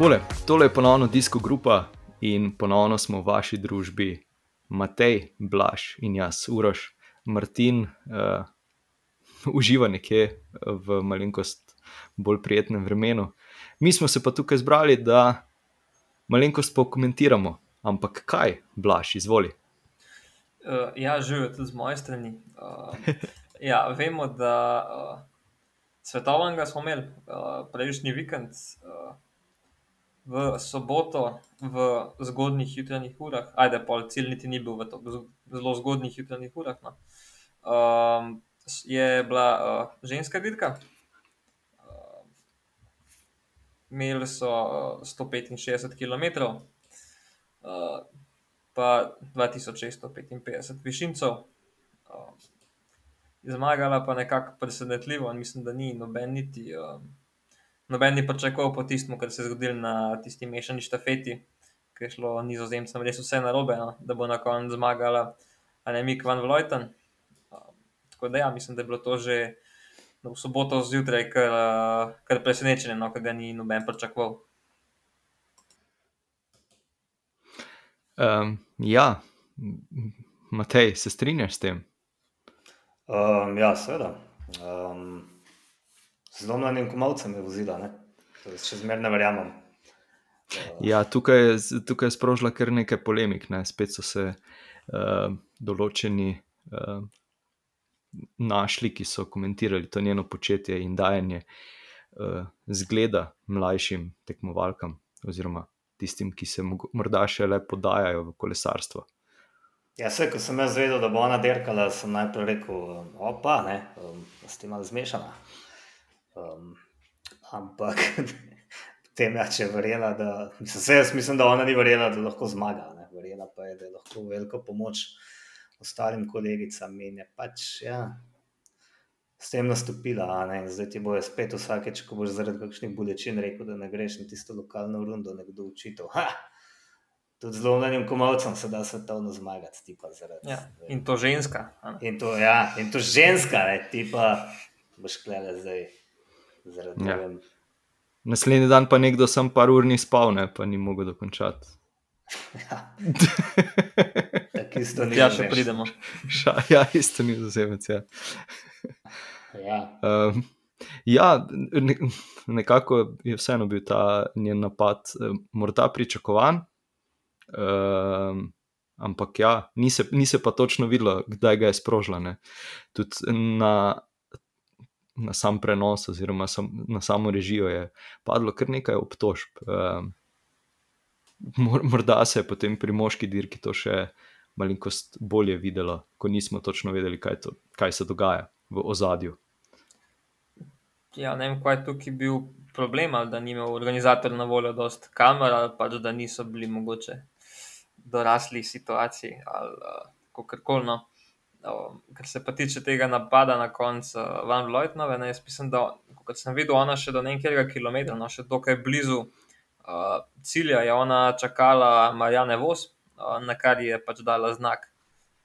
Takole, tole je ponovno Disko Grupa in ponovno smo v vaši družbi, Matej, Blaž in jaz, Uroš, Martin, uh, uživa nekje v malenkost bolj prijetnem vremenu. Mi smo se pa tukaj zbrali, da malenkost pokomentiramo. Ampak kaj, Blaž, izvoli. Uh, ja, živijo tudi z moje strani. Uh, ja, vemo, da uh, svetovnega smo imeli uh, prejšnji vikend, uh, v soboto, v zgodnjih jutranjih urah, ajde, pol cilj niti ni bil v to, zelo zgodnjih jutranjih urah. No. Uh, je bila uh, ženska dirka. Imeli so uh, 165 km, uh, pa 2655 višincev. Uh, zmagala pa nekako presenetljivo, mislim, da ni noben niti. Noben ni pričakoval po tistem, kar se je zgodilo na tisti mešani štafeti, ki je šlo nizozemcem res vse na robe, no? da bo na koncu zmagala Anemik van Vloten. Uh, tako da, ja, mislim, da je bilo to že v soboto zjutraj kar, kar presenečenje, no? ker ga ni noben pričakoval. Um, ja, Matej, se strinjaš s tem? Um, ja, seveda. Um, Zlomljenim komovcem je vozila, še zmeraj ne verjamem. Uh, ja, tukaj, tukaj je sprožila kar nekaj polemik, ne? spet so se uh, določeni uh, našli, ki so komentirali to njeno početje in dajanje uh, zgleda mlajšim tekmovalkam, oziroma tistim, ki se morda še le podajajo v kolesarstvo. Ja, vse, ko sem jaz vedel, da bo ona dirkala, sem najprej rekel: opa, ne, um, s tem ali zmešana. Um, ampak potem je če verjela, da mislim, jaz mislim, da ona ni verjela, da lahko zmaga. Ne. Verjela pa je, da je lahko veliko pomoč ostalim kolegicam in je pač ja, s tem nastopila. Zdaj ti bojo spet vsakeč, ko boš zaradi kakšnih bolečin rekel, da ne greš na tisto lokalno rundo, nekdo učitev. Ha! Tudi zelo mladim komovcem se da svetovno zmagati. Zaradi, ja, in to ženska. In to, ja, in to ženska, ne, ti pa boš klele zdaj. Ja. Naslednji dan pa nekdo sem par ur ni spal, ne, pa ni mogel dokončati. Ja. Tako isto ni. Ja, še pridemo. Ša, ja, isto ni zazemec. Ja. Ja. Um, ja, ne, nekako je vseeno bil ta njen napad, morda pričakovan. Um, ampak ja, ni se, ni se pa točno videlo, kdaj ga je sprožila. Tudi na na sam prenos, oziroma sam, na samo režijo, je padlo kar nekaj obtožb. Um, morda se je potem pri moški dirki to še malenkost bolje videlo, ko nismo točno vedeli, kaj, to, kaj se dogaja v ozadju. Ja, ne vem, kaj je tukaj bil problem, ali da ni imel organizator na voljo dost kamer, ali pa da niso bili mogoče dorasli situaciji ali uh, kako koli. No. Um, kar se pa tiče tega napada na koncu uh, Van Vlojtnove, ne, jaz mislim, da kot sem videl, ona še do nekega kilometra, no, še dokaj blizu uh, cilja, je ona čakala Marjane Vos, uh, na kar je pač dala znak,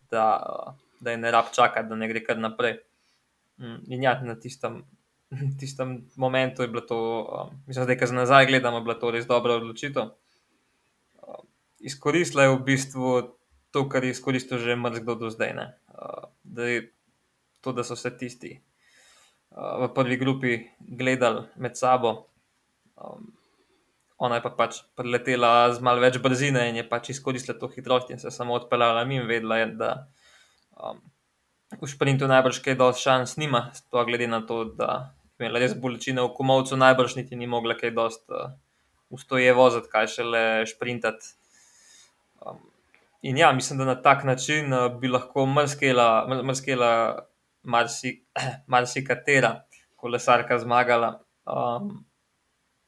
da, uh, da je ne rab čakati, da ne gre kar naprej. Um, in ja, na tistem, tistem momentu je bilo to, um, mislim, da je kar nazaj gledamo, bila to res dobra odločitev. Uh, izkoristila je v bistvu to, kar je izkoristil že mrzlo do zdaj. Ne da, je, to, da so se tisti uh, v prvi grupi gledali med sabo. Um, ona je pa pač preletela z malo več brzine in je pač izkoristila to hitrost in se samo odpeljala in vedela, je, da um, v sprintu najbrž kaj dosti šans nima, to glede na to, da je imela res bolečine v komovcu, najbrž niti ni mogla kaj dosti uh, ustoje voziti, kaj šele sprintati. In ja, mislim, da na tak način uh, bi lahko mrskela marsikatera marsi kolesarka zmagala. Um,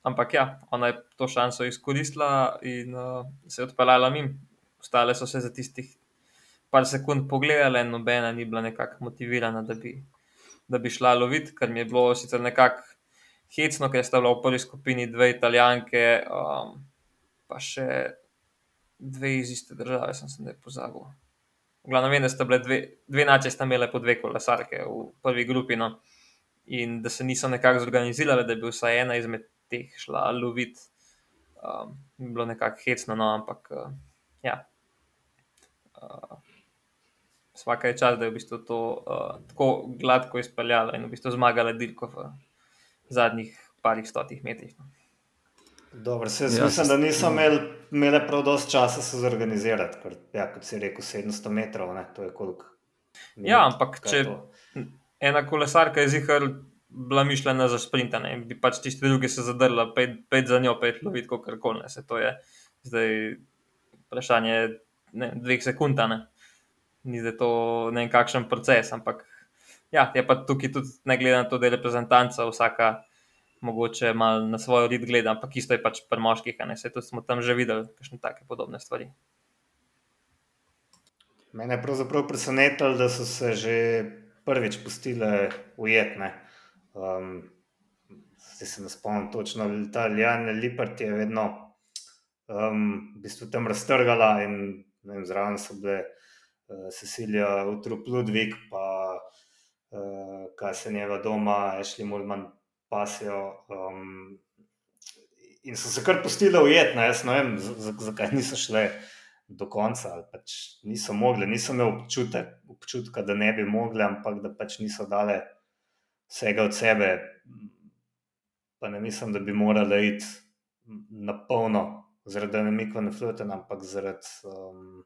ampak ja, ona je to šanso izkoristila in uh, se je odpeljala mim. Ostale so se za tistih par sekund pogledale, nobena ni bila nekako motivirana, da bi, da bi šla loviti, kar mi je bilo sicer nekako hecno, ker sta bila v prvi skupini dve italijanke, um, pa še dve iz iste države, sem se ne pozabil. Glavno vem, da sta bile dve, dve nacije, sta imele po dve kolesarke v prvi grupi. No. In da se niso nekako zorganizirali, da bi vsaj ena izmed teh šla loviti um, bilo nekako hecno, no, ampak uh, ja. Uh, Vsaka je čas, da je v bistvu to uh, tako gladko izpeljala in v bistvu zmagala dirko v zadnjih parih stotih metrih. No. Dobro, se, ja, mislim, da niso imeli, imeli prav dosti časa se zorganizirati, ker, ja, kot si rekel, 700 metrov, ne, to je koliko. Ja, ampak če ena kolesarka je zihar bila mišljena za sprintane in bi pač tiste druge se zadrla, pet, pet za njo, pet lovit, kot koli ne, se to je zdaj vprašanje ne, dveh sekund, ne. Ni za to ne vem kakšen proces, ampak ja, je pa tukaj tudi ne glede na to, da je reprezentanca vsaka mogoče malo na svojo rit gleda, ampak isto je pač pri moških, ne se to smo tam že videli, kakšne take podobne stvari. Mene je pravzaprav presenetilo, da so se že prvič pustile ujetne. Um, zdaj se ne spomnim točno, ta Ljana Lipart je vedno um, v bistvu tam raztrgala in vem, zraven so bile uh, Cecilija Utrup Ludvik, pa uh, kaj se njeva doma, Ashley Mulman pasijo. Um, in so se kar pustili ujetno, jaz ne vem, zakaj niso šle do konca. Pač niso mogli, niso imeli občutek, občutka, da ne bi mogli, ampak da pač niso dale vsega od sebe. Pa ne mislim, da bi morali iti na polno, zaradi Nemika na Fluten, ampak zaradi um,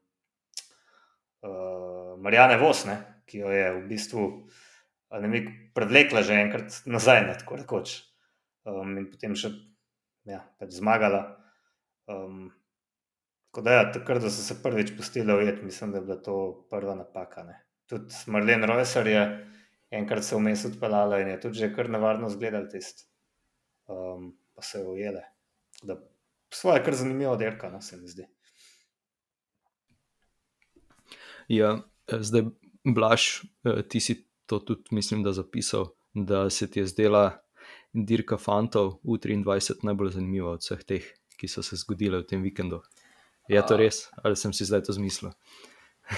uh, Marijane Vosne, ki jo je v bistvu ne bi prevlekla že enkrat nazaj, ne, tako rekoč. Um, in potem še ja, pač zmagala. Um, tako da, ja, takrat, da so se prvič pustili ujet, mislim, da je bila to prva napaka. Ne. Tudi Marlene Rojser je enkrat se vmes odpeljala in je tudi že kar nevarno zgledal tisti, um, pa se je ujele. Da, svoje, kar zanimivo, derka, no, se mi zdi. Ja, zdaj, Blaž, eh, ti si to tudi mislim, da zapisal, da se ti je zdela dirka fantov U23 najbolj zanimiva od vseh teh, ki so se zgodile v tem vikendu. Je to res, ali sem si zdaj to zmislil?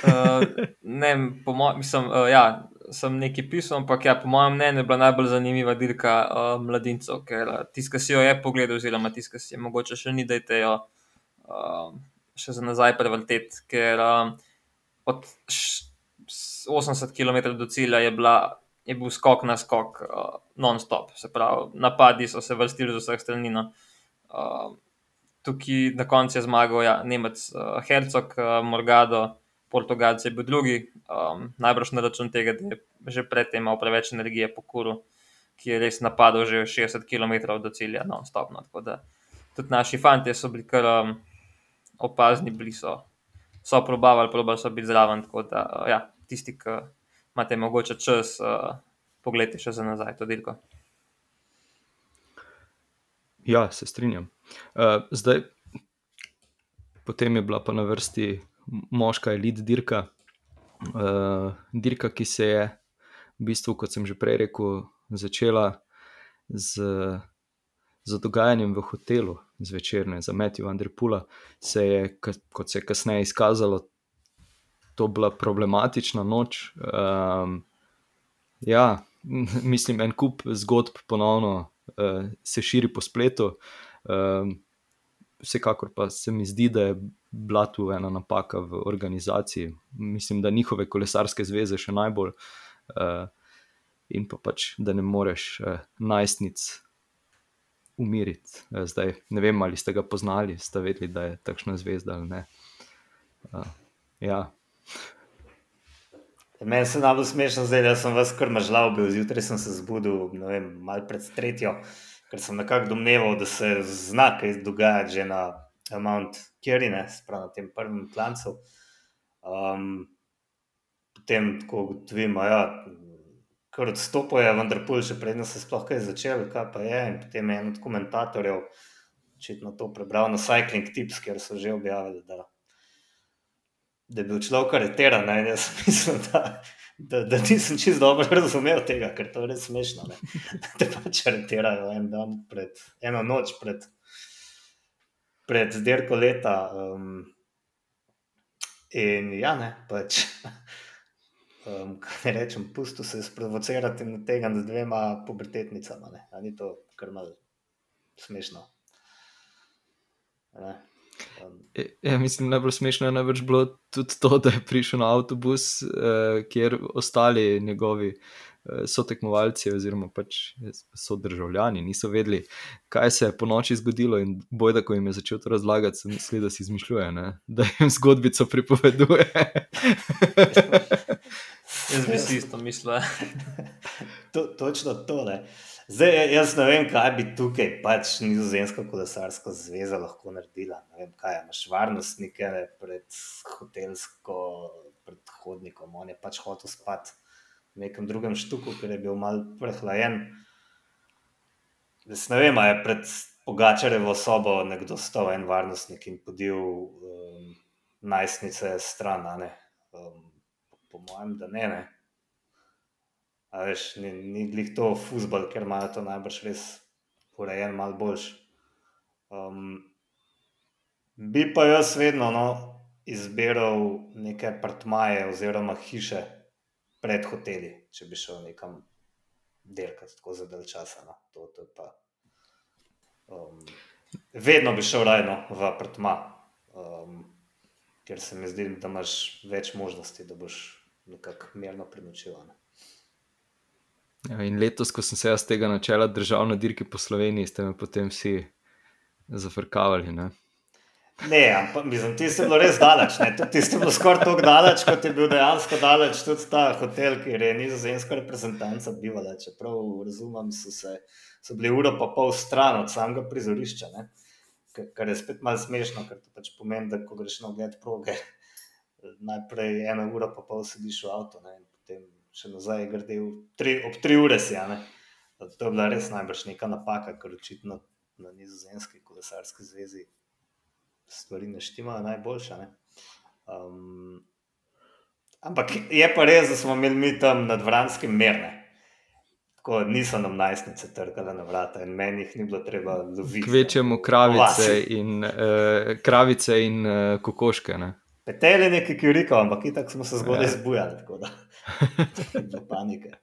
uh, ne, po mojem, mislim, uh, ja, sem nekaj pisal, ampak ja, po mojem mnenju je bila najbolj zanimiva dirka uh, mladincev, ker uh, tiska si jo je pogledal, oziroma tiska si je mogoče še ni, da je jo uh, še za nazaj prevrtet, ker uh, od 80 km do cilja je, bila, je bil skok na skok, uh, non-stop, se pravi, napadi so se vrstili z vseh strani. No. Uh, tukaj na koncu je zmagal ja, Nemec, uh, Hercog, uh, Morgado, Portugalci je bil drugi, um, najbrž na račun tega, da je že predtem imel preveč energije po kuru, ki je res napadal že 60 km do cilja, non-stop. No. Tako da tudi naši fanti so bili kar um, opazni, bili so. So probavali, probali so biti zraven. Da, uh, ja, tisti, ki imate mogoče čas, uh, pogledajte še za nazaj to dirko. Ja, se strinjam. Uh, zdaj, potem je bila pa na vrsti moška elit dirka. Uh, dirka, ki se je, v bistvu, kot sem že prej rekel, začela z, z dogajanjem v hotelu zvečerne, za Matthew Andrepula, se je, kot se je kasneje izkazalo, to bila problematična noč. Um, ja, mislim, en kup zgodb ponovno uh, se širi po spletu. Um, vsekakor pa se mi zdi, da je bila tu ena napaka v organizaciji. Mislim, da njihove kolesarske zveze še najbolj. Uh, in pa pač, da ne moreš uh, najstnic umiriti. Uh, zdaj, ne vem, ali ste ga poznali, ste vedeli, da je takšna zvezda ali ne. Uh, ja, Meni se najbolj smešno zdaj, da sem vas kar mažlal, bil zjutraj sem se zbudil, ne vem, malo pred tretjo, ker sem nekako domneval, da se zna kaj dogajati že na Mount Kerry, spravo na tem prvem klancu. Um, potem, ko ugotovim, ja, kar odstopil je, vendar pol še predno se sploh kaj začel, kaj pa je. In potem je en od komentatorjev očitno to prebral na Cycling Tips, kjer so že objavili, da da je bil človek areteran. Jaz mislim, da, da, da nisem čist dobro razumel tega, ker to je res smešno. Ne? Da te pač areterajo en dan, pred, eno noč pred, pred zdirko leta. Um, in ja, ne, pač. Um, kaj ne rečem, pusto se sprovocirati na tega z dvema pubertetnicama. Ali ni to kar malo smešno? Ne? Um, Ja, mislim, najbolj smešno je najbrž bilo tudi to, da je prišel na avtobus, eh, kjer ostali njegovi eh, sotekmovalci oziroma pač sodržavljani niso vedeli, kaj se je po noči zgodilo in bojda, ko jim je začel to razlagati, so mislili, da si izmišljuje, ne? da jim zgodbico pripoveduje. Jaz bi si isto mislil. ja. To, točno to. Ne. Zdaj, ja- jaz ne vem, kaj bi tukaj pač Nizozemska kolesarska zveza lahko naredila. Ne vem, kaj imaš varnostnike pred hotelsko, pred hodnikom. On je pač hotel spati v nekem drugem štuku, ker je bil mal prehlajen. Jaz ne vem, a je pred Pogačarevo sobo nekdo stal en varnostnik in podil um, najstnice stran. Um, po mojem, da ne. ne. A veš, ni, ni glih to fusbal, ker imajo to najbrž res urejen, malo boljš. Um, bi pa jaz vedno no, izbiral neke apartmaje oziroma hiše pred hoteli, če bi šel nekam dirkati tako za dalj časa. No. To, to pa, um, vedno bi šel rajno v apartma, um, ker se mi zdi, da imaš več možnosti, da boš nekako mirno prenočil. ne. Ja, in letos, ko sem se jaz tega načela držal na dirki po Sloveniji, ste me potem vsi zafrkavali. Ne? Ne, ampak mislim, ti si bilo res daleč. Ti si bilo skoraj tako daleč, kot je bil dejansko daleč tudi ta hotel, kjer je nizozemska reprezentanca bivala. Čeprav razumem, so, se, so bili uro pa pol stran od samega prizorišča. Ne. Kar je spet malo smešno, ker to pač pomeni, da ko greš na ogled proge, najprej eno uro pa pol sediš v avtu še nazaj grdel, tri, ob tri ure si. To je bila res najbrž neka napaka, ker očitno na nizozemski kolesarski zvezi stvari ne štimajo najboljše. Ne? Um, ampak je pa res, da smo imeli mi tam nad Vranskim merne. Tako niso nam najstnice trkale na vrata in meni jih ni bilo treba loviti. Kvečemo kravice in, uh, kravice in uh, kokoške. Ne? Petel je nekaj kjurikov, ampak itak smo se zgodaj Ja. zbujali, bilo panike.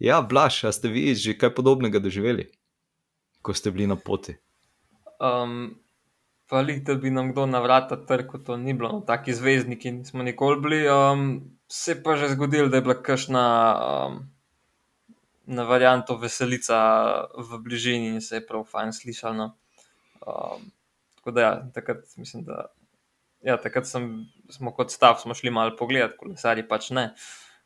Ja, Blaž, a ste vi že kaj podobnega doživeli, ko ste bili na poti? Um, pa lih, da bi nam kdo na vrata trkal, to ni bilo, no, taki zvezdniki nismo nikoli bili. Um, se je pa že zgodilo, da je bila kakšna um, na varianto veselica v bližini in se je prav fajn slišalo. No. Um, tako da, ja, takrat mislim, da. Ja, takrat sem, smo kot stav smo šli malo pogledat, kolesari pač ne.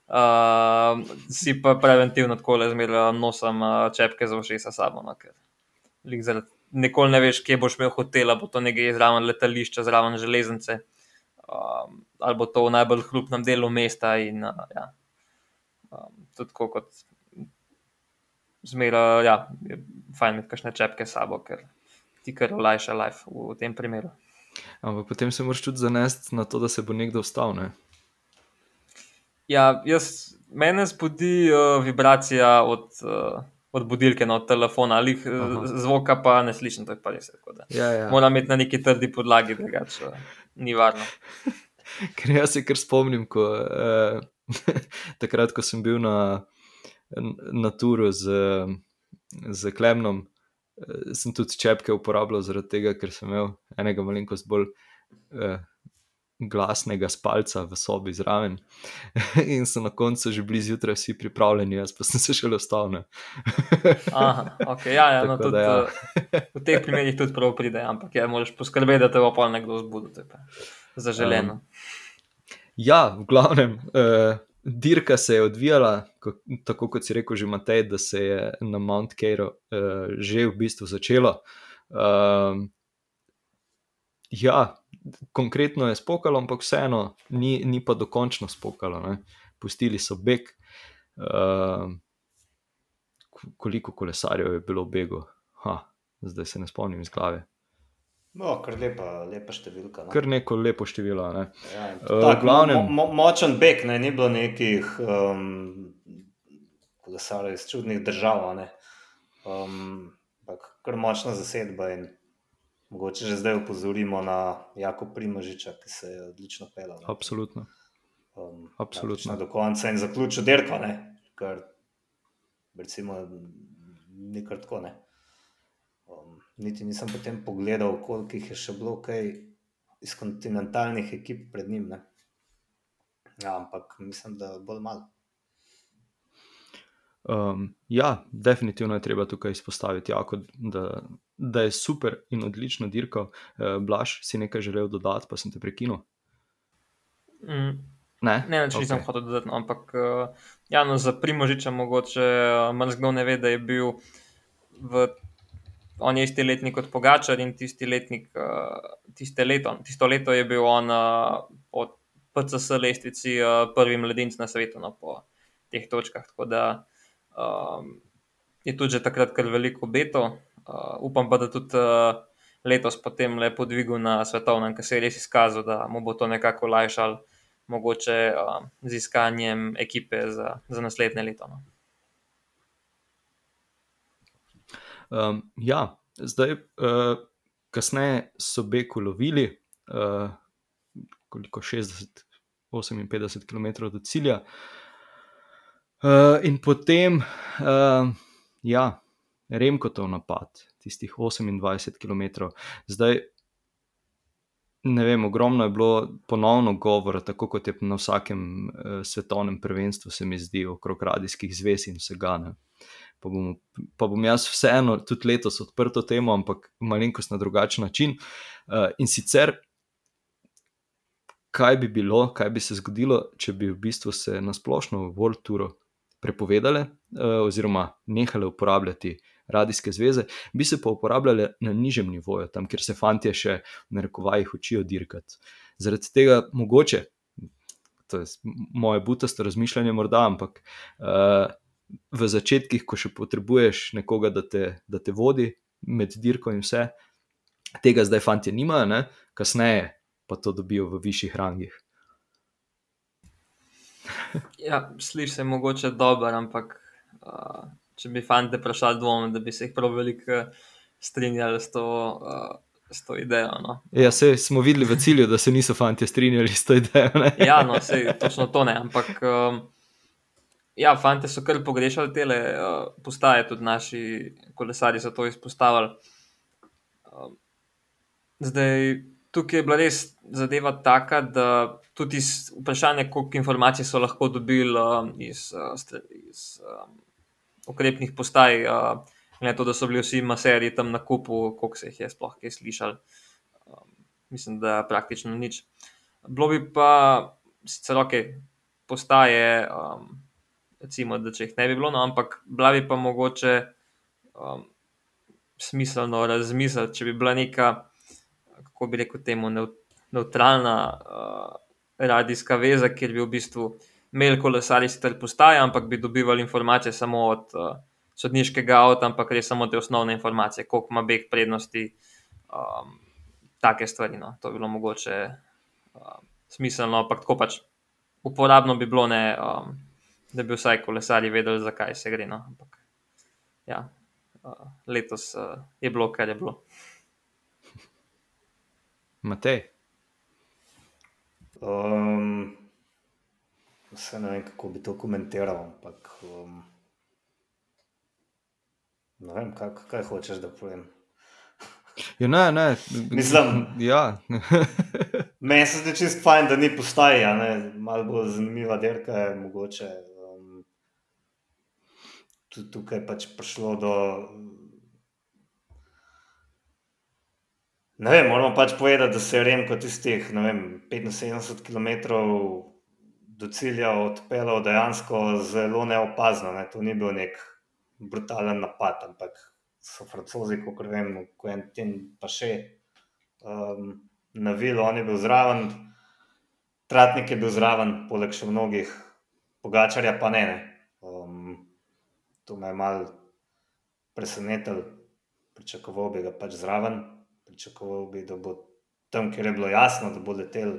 Uh, si pa preventivno tako le zmeraj nosim uh, čepke za ušesa sabo, no, nikoli ne veš, kje boš imel hotel, bo to nekje zraven letališča, zraven železnice, um, ali bo to v najbolj hrupnem delu mesta. In, uh, ja, um, tudi tako kot zmeraj, ja, je fajn imeti kakšne čepke sabo, ker ti kar olajša life v, v tem primeru. Ampak potem se moraš tudi zanesti na to, da se bo nekdo vstal. Ne? Ja, jaz, mene zbudi uh, vibracija od, uh, od budilke, no, od telefona, ali Aha. zvoka pa ne slišim, je pa da Ja, ja. Moram imeti na neki trdi podlagi, drugače uh, ni varno. Ker jaz se kar spomnim, ko, eh, takrat, ko sem bil na, na turu z, z Klemnom, eh, sem tudi čepke uporabljal zaradi tega, ker sem imel enega malenkost bolj eh, glasnega spalca v sobi zraven. In so na koncu že bili zjutraj vsi pripravljeni, jaz pa sem se šele vstal. ne. Aha, okay, ja, ja, no, tudi, da ja. ja. V teh primerih tudi prav pride, ampak ja, moraš poskrbeti, da te bo pa nekdo zbudil. to je pa Zaželeno. Um, Ja, v glavnem, uh, dirka se je odvijala, tako kot si rekel, že Matej, da se je na Mount Cairo uh, že v bistvu začelo. Um, ja, konkretno je spokalo, ampak vseeno ni, ni pa dokončno spokalo. Ne. Pustili so beg. Uh, koliko kolesarjev je bilo v begu? Ha, zdaj se ne spomnim iz glave. No, kar lepa, lepa številka. No. Kar neko lepo število. Ne. Ja, Eh, tak, glavnem- mo, mo, močen beg, ne, ni bilo nekih um, kolesarjev iz čudnih držav. a ne. Um, kar močna zasedba in mogoče že zdaj opozorimo na Jako Primožiča, ki se je odlično pelal. ne. Absolutno. Um, absolutno. praktično Do konca in zaključil dirko, ne, kar recimo ni kar tako. Ne. Um, niti nisem potem pogledal, koliko jih je še bilo, kaj iz kontinentalnih ekip pred njim. Ne? Ja, ampak mislim, da bolj malo. Um, ja, definitivno je treba tukaj izpostaviti, jako, da, da je super in odlično dirkal. Uh, Blaž, si nekaj želel dodati, pa sem te prekinil. Mm. Ne, Ne, če nisem Okej. hotel dodati, no, ampak uh, ja, no, za Primožiča mogoče uh, marsikdo ne ve, da je bil v. On je isti letnik kot Pogačar in tisti letnik, uh, tiste leto, tisto leto je bil on po PCS lestvici uh, prvi mladinec na svetu no, po teh točkah. Tako da um, je tudi že takrat kar veliko beto. Uh, upam pa, da tudi uh, letos potem lepo dvigu na svetovnem, ker se je res izkazal, da mu bo to nekako olajšalo mogoče uh, z iskanjem ekipe za, za naslednje leto. No. Um, ja, zdaj, uh, kasneje so Beku lovili, uh, koliko 60, 58 km do cilja. Uh, in potem, uh, ja, Remkotov napad, tistih 28 km. Zdaj, ne vem, ogromno je bilo ponovno govora, tako kot je na vsakem uh, svetovnem prvenstvu, se mi zdi, okrog radijskih zvez in vsega. Ne. Pa bom, pa bom jaz vseeno tudi letos odprl to temo, ampak malenkost na drugačen način. Uh, in sicer, kaj bi bilo, kaj bi se zgodilo, če bi v bistvu se nasplošno v World Touru prepovedale, uh, oziroma nehale uporabljati radijske zveze, bi se pa uporabljale na nižjem nivoju, tam, kjer se fanti še v narekovajih učijo dirkati. Zaradi tega mogoče, to je moje butasto razmišljanje, morda, ampak uh, v začetkih, ko še potrebuješ nekoga, da te, da te vodi med dirko in vse, tega zdaj fanti nimajo, ne? kasneje pa to dobijo v višjih rangih. Ja, sliši se mogoče dobro, ampak uh, če bi fante vprašali, dvomim, da bi se jih prav veliko strinjali s to, uh, s to idejo. No. Ja, se smo videli v cilju, da se niso fanti strinjali s to idejo. Ne? Ja, no, sej, točno to ne, ampak um, ja, fante so kar pogrešali tele uh, postaje, tudi naši kolesari so to izpostavili. Um, zdaj, tukaj je bila res zadeva taka, da tudi iz vprašanja, koliko informacij so lahko dobili um, iz, uh, iz um, ukrepnih postaj, uh, na to, da so bili vsi maserji tam na kupu, koliko se jih je sploh kaj slišali. Um, mislim, da praktično nič. Bilo bi pa sicer ok, postaje, um, recimo, da če jih ne bi bilo, no, ampak bila bi pa mogoče um, smiselno razmisliti, če bi bila neka, kako bi rekel, temu neut- neutralna uh, radijska veza, kjer bi v bistvu imeli kolesari sicer postaje, ampak bi dobivali informacije samo od uh, sodniškega avta, ampak res samo te osnovne informacije, koliko ima beg prednosti. Um, take stvari. No. To bi bilo mogoče uh, smiselno, ampak tako pač uporabno bi bilo, ne, um, da bi vsaj kolesari vedeli, zakaj se gre. No. Ampak, ja, uh, letos uh, je bilo, kar je bilo. Matej, Um, vse ne vem, kako bi to komentiral, ampak um, ne vem, kaj, kaj hočeš, da povem. ja, ne, ne. Mislim- Ja. Meni se zdi čist fajn, da ni postaji, a ne, malo bolj zanimiva dirka je mogoče. Tudi tukaj pač prišlo do. Ne vem, moramo pač povedati, da se je Remko tistih ne vem, 75 km do cilja odpeljal dejansko zelo neopazno. Ne. To ni bil nek brutalen napad, ampak so francozi, kot vem, Quentin pa še um, navil, on je bil zraven, Tratnik je bil zraven, poleg še mnogih, Pogačarja pa ne. ne. To me je malo presenetilo, pričakoval bi ga pač zraven, pričakoval bi, da bo tam, kjer je bilo jasno, da bo letel,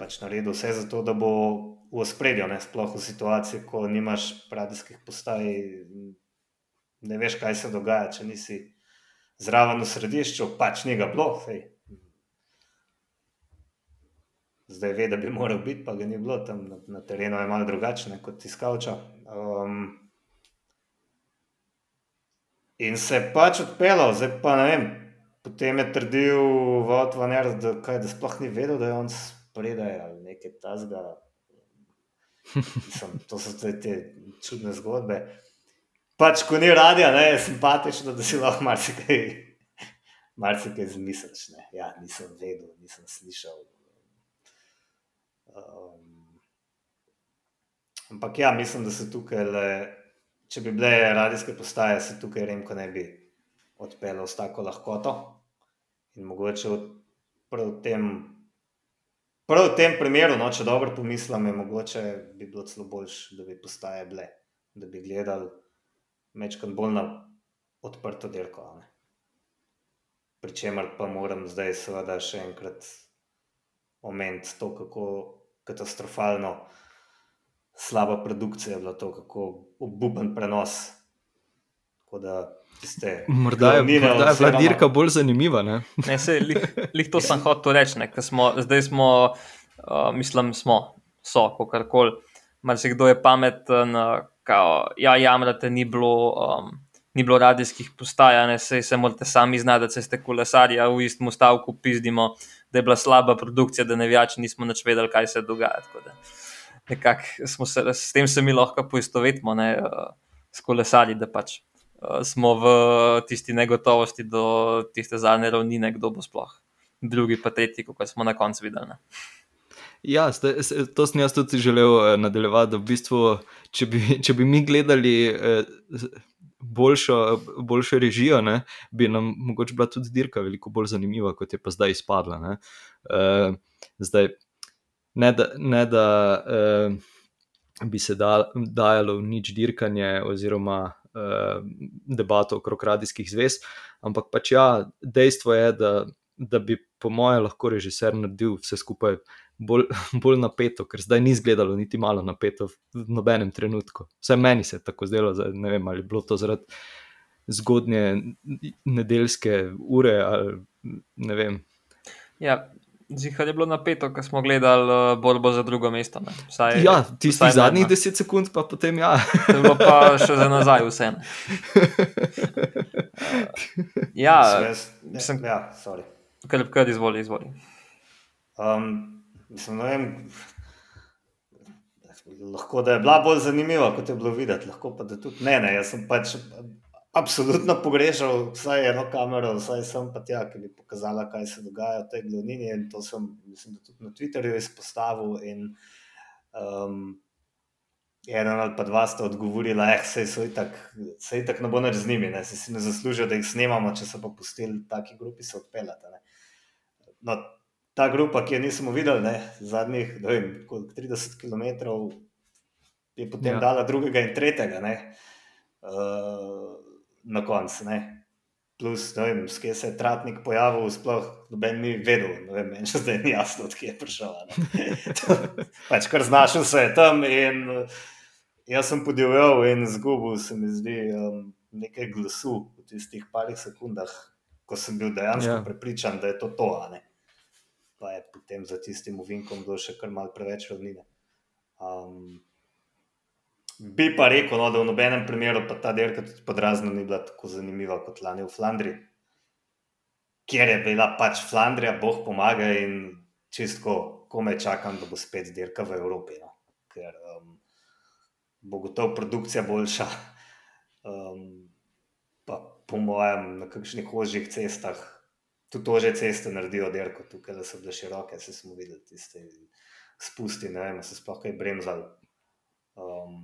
pač naredil vse za to, da bo v ospredju, ne sploh v situaciji, ko nimaš radijskih postaj, ne veš, kaj se dogaja, če nisi zraven v središču, pač ni ga bilo. Sej. Zdaj ve, da bi moral biti, pa ga ni bilo tam na, na terenu, je malo drugačne kot iz Kavča. Um, In se je pač odpeljal, zdaj pa ne vem. Potem je trdil Vod van Er, da, kaj, da sploh ni vedel, da je on spredaj ali nekaj tasga. Mislim, to so te, čudne zgodbe. Pač, ko ni radija, ne, je simpatično, da si lahko marsikaj, marsikaj zmisliš. Ne. Ja, nisem vedel, nisem slišal. Um, ampak ja, mislim, da se tukaj le, če bi bile radijske postaje, se tukaj Remko ne bi odpeljal s tako lahkoto. In mogoče v, prav v tem, prav v tem primeru, no, če dobro pomislim, je mogoče bi bilo celo boljše, da bi postaje bile, da bi gledali mečkam bolj na odprto delko. Pričemer pa moram zdaj seveda še enkrat omeniti to, kako katastrofalno slaba produkcija je bila to, kako obupen prenos. Tiste, morda je, morda je bila dirka bolj zanimiva. Ne? Ne, se, lih, lih to sem hotel reči. Zdaj smo, uh, mislim, smo, so, kako koli. Mar se kdo je pameten, kao, ja, jamrate, ni bilo, um, ni bilo radijskih postaj, ne se, se morate sami znati, da ste kolesarji, a v istem stavku pizdimo, da je bila slaba produkcija, da ne več nismo več vedeli, kaj se dogaja. Se, s tem se mi lahko poistovetimo, ne, uh, s kolesarji, da pač uh, smo v tisti negotovosti do tiste zadnje ravnine, kdo bo sploh drugi, pa tretji, kot smo na koncu videli. Ne. Ja, to sem jaz tudi želel eh, nadaljevati. V bistvu, če, bi, če bi mi gledali eh, boljšo, boljšo režijo, ne, bi nam mogoče bila tudi dirka veliko bolj zanimiva, kot je pa zdaj izpadla. Ne. Eh, zdaj, ne da, ne da bi se dajalo v nič dirkanje oziroma debato okrog radijskih zvez, ampak pač ja, dejstvo je, da, da bi po mojem lahko režiser naredil vse skupaj bolj, bolj napeto, ker zdaj ni izgledalo niti malo napeto v nobenem trenutku. Vse meni se je tako zdelo, da ne vem ali bilo to zaradi zgodnje nedeljske ure ali ne vem. Ja. Zihar je bilo napeto, ko smo gledali uh, borbo za drugo mesto. Vsaj, ja, tistih zadnjih deset sekund, pa potem ja. To je bilo pa še za nazaj, vse. Uh, ja, mislim, ja, sorry. Kar, kar izvoli, izvoli. Um, Mislim, vem, lahko da je bila bolj zanimiva, kot je bilo videti, lahko pa da tudi ne. ne. Jaz sem pač absolutno pogrešal vsaj eno kamero, vsaj sem pa tja, ki bi pokazala, kaj se dogaja v tej glavnini. In to sem mislim, tudi na Twitterju izpostavil. In, um, En ali pa dva sta odgovorila, da se je tako ne bo več z njimi, da se si ne zaslužijo, da jih snemamo, če so pa pustili taki grupi se odpeljati. No, ta grupa, ki jo nismo videli, ne, zadnjih vem, 30 km, je potem ja. dala drugega in tretjega ne, uh, na koncu. Plus, vem, skje se je Tratnik pojavil, sploh noben ni vedel, vem, meni še zdaj ni jasno, odkje je prišel. pač kar znašel se je tam in jaz sem podivjal in zgubil se mi zdi um, nekaj glasu v tistih parih sekundah, ko sem bil dejansko ja. prepričan, da je to to. Ne pa je potem za tistim uvinkom bilo še kar malce preveč ravnine. Um, bi pa rekel, no, da v nobenem primeru pa ta dirka tudi podrazno ni bila tako zanimiva kot lani v Flandriji, kjer je bila pač Flandrija, boh pomaga in čisto kome čakam, da bo spet dirka v Evropi. No. Ker um, bo gotovo produkcija boljša. Um, pa po mojem, na kakšnih ožjih cestah tudi to že ceste naredijo, derko tukaj, so bile široke, se smo videli tiste spusti, ne vem, se sploh kaj bremzali. Um,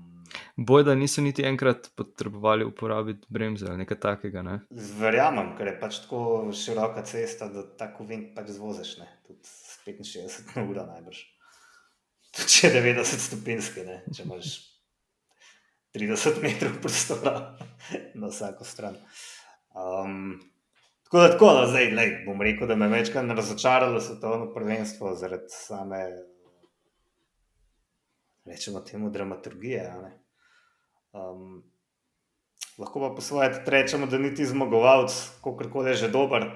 Boj, da niso niti enkrat potrebovali uporabiti bremze ali nekaj takega. Ne? Verjamem, ker je pač tako široka cesta, da tako vink pač zvoziš, ne? tudi 65 na uro najbrž. Tudi če je 90 stopinjski, ne? če imaš 30 metrov prostora na vsako stran. Um, Tako da, tako da zdaj, lej, bom rekel, da me je večkrat razočaralo svetovno prvenstvo zaradi same, rečemo, temu dramaturgije. Um, lahko pa po svoje rečemo, da niti zmagovalec, kako koli je že dober,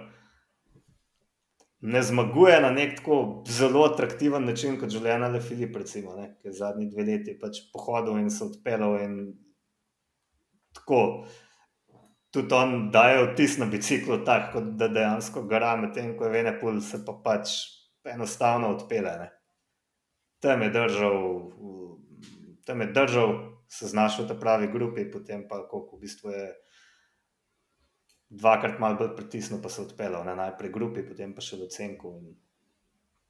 ne zmaguje na nek tako zelo atraktiven način kot življenje Le Filip, recimo, ne, ki je zadnji dve leti pač pohodil in se odpeljal in tako tudi on daje vtis na biciklu, tako da dejansko gara, medtem ko je Venepul se pa pač enostavno odpele. Ne. Tam je držal, tam je držal, se znašel v tej pravi grupi, potem pa koliko v bistvu je dvakrat malo bolj pritisnil, pa se odpeljal. Najprej grupi, potem pa še do Cenku. In,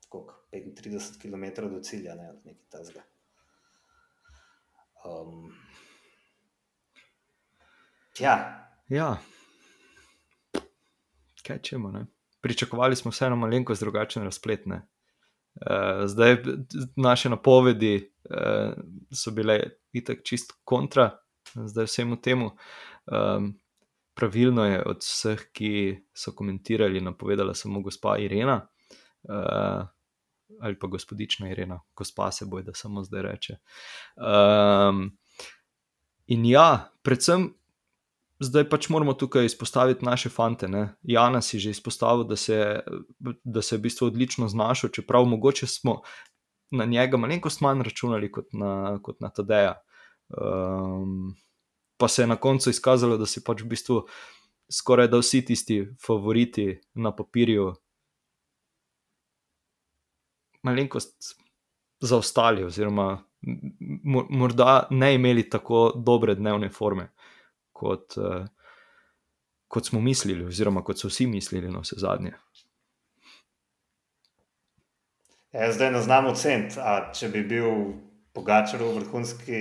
koliko, 35 km do cilja, ne, nekaj tazga. Um, ja. Ja, kaj čemo. Ne? Pričakovali smo vseeno malenkost drugačne razpletne. Uh, zdaj, naše napovedi uh, so bile itak čist kontra, zdaj vsemu temu. Um, pravilno je od vseh, ki so komentirali, napovedala samo gospa Irena. Uh, ali pa gospodična Irena, gospa se boji, da samo zdaj reče. Um, in ja, predvsem zdaj pač moramo tukaj izpostaviti naše fante. Ne? Jana si že izpostavil, da se, da se je v bistvu odlično znašel, čeprav mogoče smo na njega malenkost manj računali kot na, kot na Tadeja. Um, pa se je na koncu izkazalo, da si pač v bistvu skoraj da vsi tisti favoriti na papirju. Malenkost zaostali, oziroma morda ne imeli tako dobre dnevne forme, kot, uh, kot smo mislili, oziroma kot so vsi mislili, na vse zadnje. Ja, zdaj ne znam oceniti, če bi bil Pogačar v vrhunski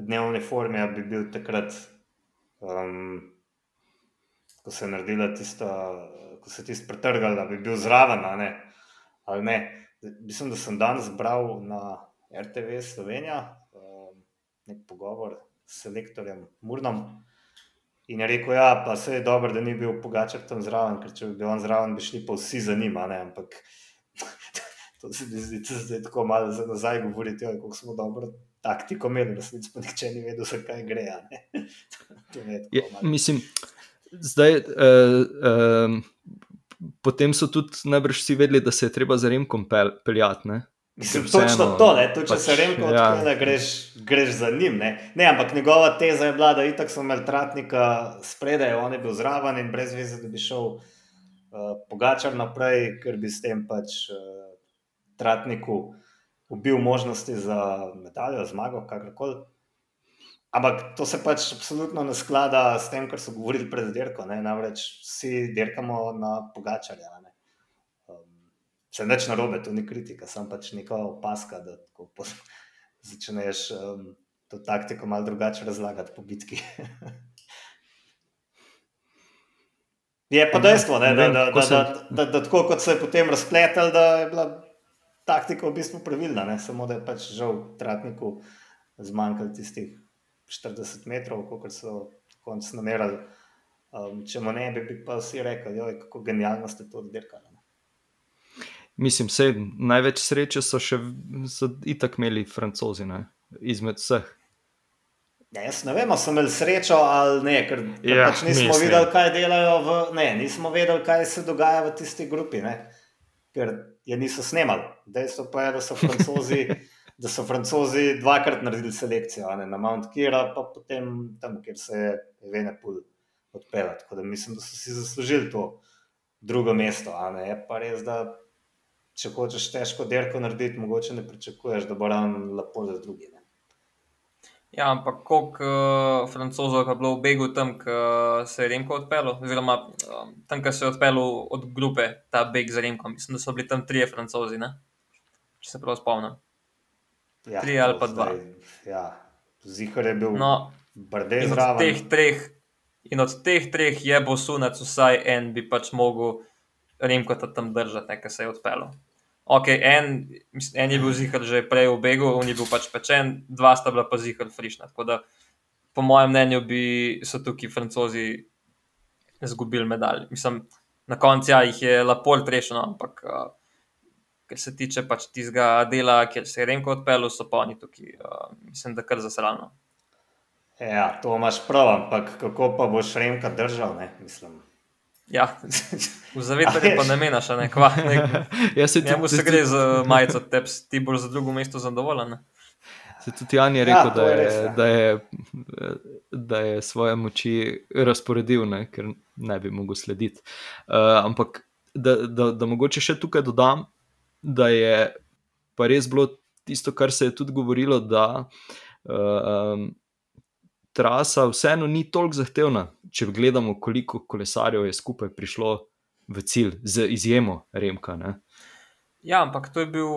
dnevni formi, bi bil takrat, um, ko se je naredila tista, ko se je tisto pretrgal, da bi bil zraven. Ne? Ali ne? Mislim, da sem danes bral na RTV Slovenija um, nek pogovor s selektorjem Murnom. In je rekel, ja, pa se je dobro, da ni bil Pogačar tam zraven, ker če bi bil on zraven, bi šli pa vsi za njim. Ampak to se mi zdi, da je tako malo za nazaj govoriti, oj, kako smo dobro taktiko imeli, da se pa nihče ni vedel, zakaj gre. je, mislim, zdaj. Uh, uh, Potem so tudi najbrž vsi vedeli, da se je treba za Remkom peljati. Mislim, točno to, ne? to če pač, se Remko ja. odpele, greš, greš za njim. Ne? ne, ampak njegova teza je bila, da itak so imeli tratnika spredaj, on je bil zraven in brez veze, da bi šel uh, pogačar naprej, ker bi s tem pač uh, tratniku ubil možnosti za medaljo, zmago, kakorkoli. Ampak to se pač absolutno ne sklada s tem, kar so govorili pred dirko. Namreč vsi dirkamo na pogačarja. Se neč na robe, to ni kritika, sem pač neka opaska, da začneš um, to taktiko malo drugače razlagati po bitki. je pa dejstvo, ne, da, da, da, da, da, da tako kot se je potem razpletel, da je bila taktika v bistvu pravilna, ne, samo da je pač žal tratniku zmanjkalo tistih 40 metrov, kot so konc namerali. Um, če mu ne bi, bi pa vsi rekli, kako genialno ste to oddirkali. Mislim, da največ sreče so še itak imeli francozi, ne? izmed vseh. Ja, jaz ne vem, so imeli srečo ali ne, ker ja, pač nismo mislim. videli, kaj delajo. V, ne, nismo vedeli, kaj se dogaja v tisti grupi, ne? ker je niso snemali. Dejstvo pa je, da so francozi, da so francozi dvakrat naredili selekcijo, ne? na Mount Kira, pa potem tam, kjer se je Venepul odpeljal. Tako da mislim, da so si zaslužili to drugo mesto. Je pa res, da če hočeš težko derko narediti, mogoče ne pričakuješ, da bo ravno lepo za druge. Ne? Ja, ampak koliko uh, francozov je bilo v begu tam, ko se je Remko odpeljal, oziroma um, tam, ko se je odpeljal od grupe ta beg za Remko. Mislim, da so bili tam trije francozi, ne? če se prav spomnim. Ja, Tri ali pa dva. Ja, Zihar je bil no, brdes zraven. Teh treh, in od teh treh je bo sunec, vsaj en bi pač mogel Remko tam držati, ker se je odpeljal. Ok, en, en je bil zihar že prej v begu, on je bil pač pečen, dva sta bila pa zihar frišna. Tako da, po mojem mnenju, bi so tukaj francozi izgubili medalje. Mislim, na koncu ja, jih je lepo rešeno, ampak uh, kar se tiče pač tistega dela, kjer se je Remko odpeljal, so pa oni tukaj, uh, mislim, da kar zasrano. Ja, to imaš prav, ampak kako pa boš Remka držal, ne mislim. Ja, v zavedanju pa ne menaš, ne kva. Ne, ja, se ti, se gre za majico, te, ti boš za drugo mesto zadovoljen. Se tudi Jan je rekel, Ja, da, je res, ja. da, je, da je svoje moči razporedil, ne, ker ne bi mogel slediti. Uh, ampak da, da, da mogoče še tukaj dodam, da je pa res bilo tisto, kar se je tudi govorilo, da uh, trasa vseeno ni toliko zahtevna, če gledamo, koliko kolesarjev je skupaj prišlo v cilj, z izjemo Remka. Ne. Ja, ampak to je bil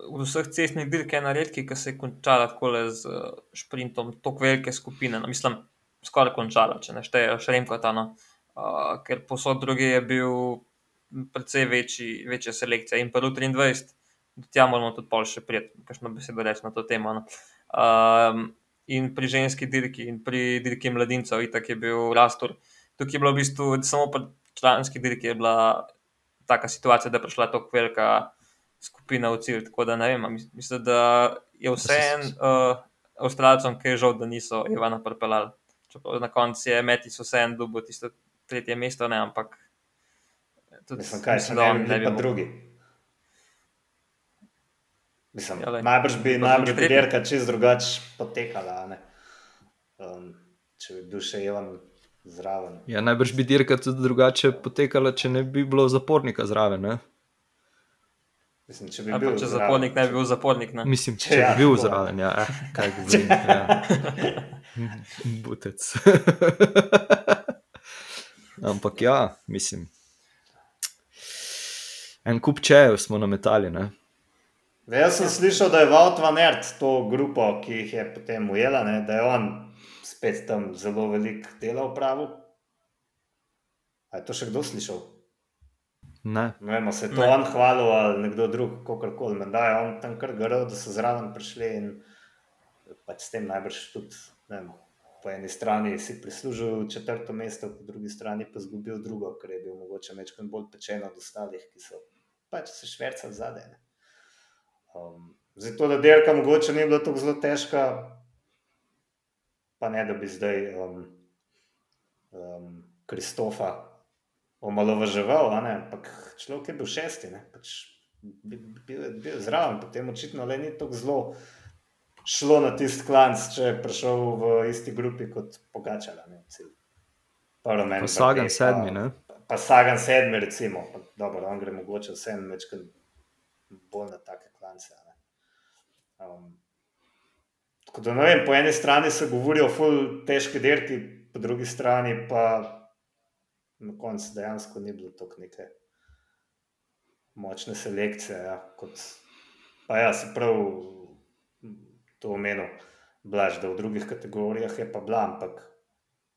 od vseh cestnih dirk ena redki, ki se je končala tako z uh, šprintom, tako velike skupine. No, mislim, skoraj končala, če ne šteješ Remkota. No. Uh, ker posod druge je bil precej večji, večja selekcija. In pa v 23, do tja moramo tudi pol še prijeti, kakšno besedo reči na to temo. No. Um, in pri ženski dirki, in pri dirki mladincev, itak je bil Rastur. Tukaj je bilo v bistvu samo pri članski dirki je bila taka situacija, da je prišla tako velika skupina v cilj. Tako da ne vem, mislim, da je vse en uh, Avstralcem, ki je žal, da niso Ivana pripeljali. Čeprav na koncu je Metis vse en dubo tisto tretje mesto, ne, ampak. Tudi, Mislim, kaj se da ne on bi, pa mogel. drugi. Mislim, Ja, glej. najbrž bi, najbrž bi dirka čist drugače potekala, a ne. Um, če bi bil še Ivan zraven. Ja, najbrž bi dirka tudi drugače potekala, če ne bi bilo zapornika zraven. Ne? Mislim, če bi Ali bil pa če zraven. zapornik ne bi bil zapornik. Ne? Mislim, Če če ja, bi bil tako. zraven, ja, eh, kaj govorim. Ja. Butec. Ampak ja, mislim. En kup čejev smo nametali. Ne? Zdaj, Jaz sem slišal, da je van Aert to grupo, ki jih je potem ujela, ne, da je on spet tam zelo velik dela upravil. A je to še kdo slišal? Ne. Ne vem, a se je to Ne. on hvalil ali nekdo drug, kakorkoli. Menda je on tam kar grl, da so zraven prišli in pač s tem najbrž tudi, ne vem, po eni strani si prislužil četrto mesto, po drugi strani pa izgubil drugo, ker je bil mogoče večkrat bolj pečen od ostalih, ki so pač se švercali zadaj. Um, zdaj to, da dirka mogoče ni bila tako zelo težka, pa ne da bi zdaj um, um, Kristofa omalovaževal, ampak človek je bil šesti, ne, pač bi- bi- bil, je- bil zraven, potem očitno le ni tako zelo šlo na tisti klanc, če je prišel v isti grupi kot Pogačala. Ne, cilj. Pa Romain Pa Sagan Bardet, sedmi, ne? Pa, pa Sagan sedmi, recimo. Pa, dobro, on gre mogoče vsem večkrat bolj na take klance. Um, tako da ne vem, po eni strani se govori o ful težki dirki, po drugi strani pa na koncu dejansko ni bilo tako neke močne selekcije. Ja, kot, pa ja, se prav to omenil, Blaž, da v drugih kategorijah je pa bila, ampak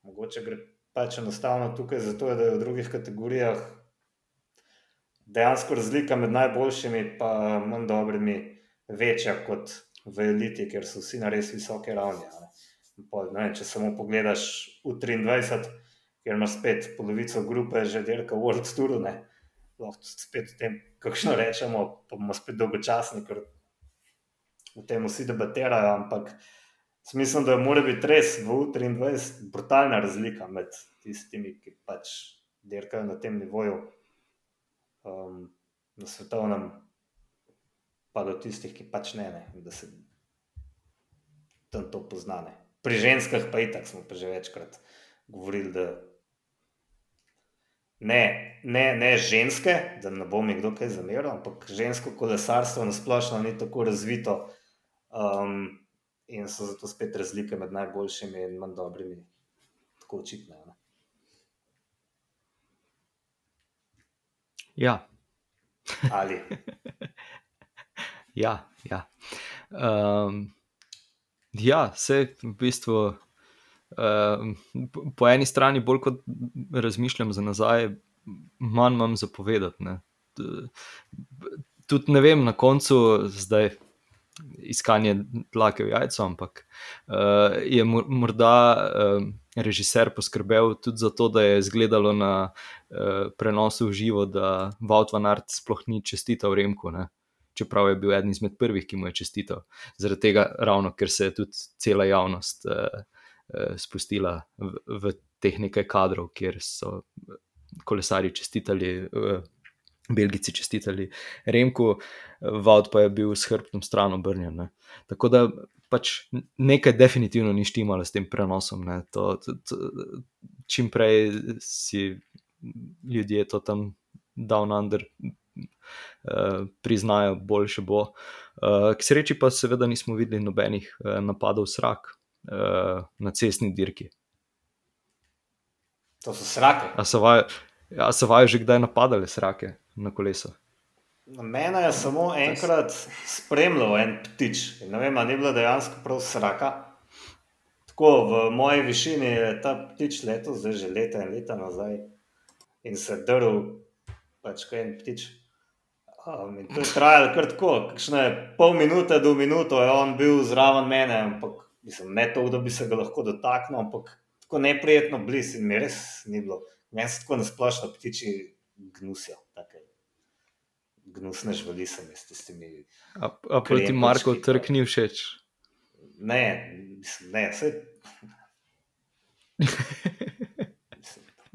mogoče gre pač enostavno tukaj zato, da je v drugih kategorijah dejansko razlika med najboljšimi in manj dobrimi večja kot v eliti, ker so vsi na res visoke ravni. pol, ne vem, če samo pogledaš v 23, kjer imaš spet polovico grupe, že dirka World Tour, ne. lahko spet o tem, kakšno rečemo, pa bomo spet dolgočasni, ker o tem vsi debatirajo, ampak mislim, da mora biti res v U23 brutalna razlika med tistimi, ki pač dirkajo na tem nivoju, um, na svetovnem, pa do tistih, ki pač ne, ne da se tam to poznane. Pri ženskah pa itak smo pa že večkrat govorili, da ne, ne, ne ženske, da ne bo mi kdo kaj zameril, ampak žensko kolesarstvo nasplošno ni tako razvito um, in so zato spet razlike med najboljšimi in manj dobrimi tako očitne. Ne? Ja, Ali ja. Ja, um, ja se v bistvu. Um, po- eni strani, bolj kot razmišljam za nazaj, manj imam zapovedati. Ne. Tudi ne vem, na koncu zdaj iskanje dlake v jajcu, ampak uh, je mo- morda um, režiser poskrbel tudi za to, da je izgledalo na uh, prenosu v živo, da Wout van Aert sploh ni čestital Remku. Ne. Čeprav je bil eden izmed prvih, ki mu je čestital. Zaradi tega, ravno ker se je tudi cela javnost uh, uh, spustila v, v teh nekaj kadrov, kjer so kolesari čestitali uh, Belgici čestitali Remku, Vaud pa je bil s hrbtom stran obrnjen. Ne. Tako da pač nekaj definitivno ni štimalo s tem prenosom. To, to, to, čim prej si ljudje to tam down under uh, priznajo, boljše bo. Uh, k sreči pa seveda nismo videli nobenih uh, napadov srak na cestni dirki. To so srake. A so vaj, a so vaj že kdaj napadali srake na kolesu? Mene je samo enkrat spremljal en ptič. Ne vem, ali je bila dejansko prav sraka. Tako v moji višini je ta ptič leto, zdaj že leta in leta nazaj, in se drl, pač kaj en ptič. Um, in to je trajalo kar tako, kakšne pol minute do minuto je on bil zraven mene, ampak mislim, ne to, da bi se ga lahko dotaknil, ampak tako neprijetno blizu in mi res ni bilo. Meni se tako nasplošno ptiči gnusijo. Gnusne živali sem s tistimi. A, a proti Marko trg ni všeč? Ne, mislim, ne, vse.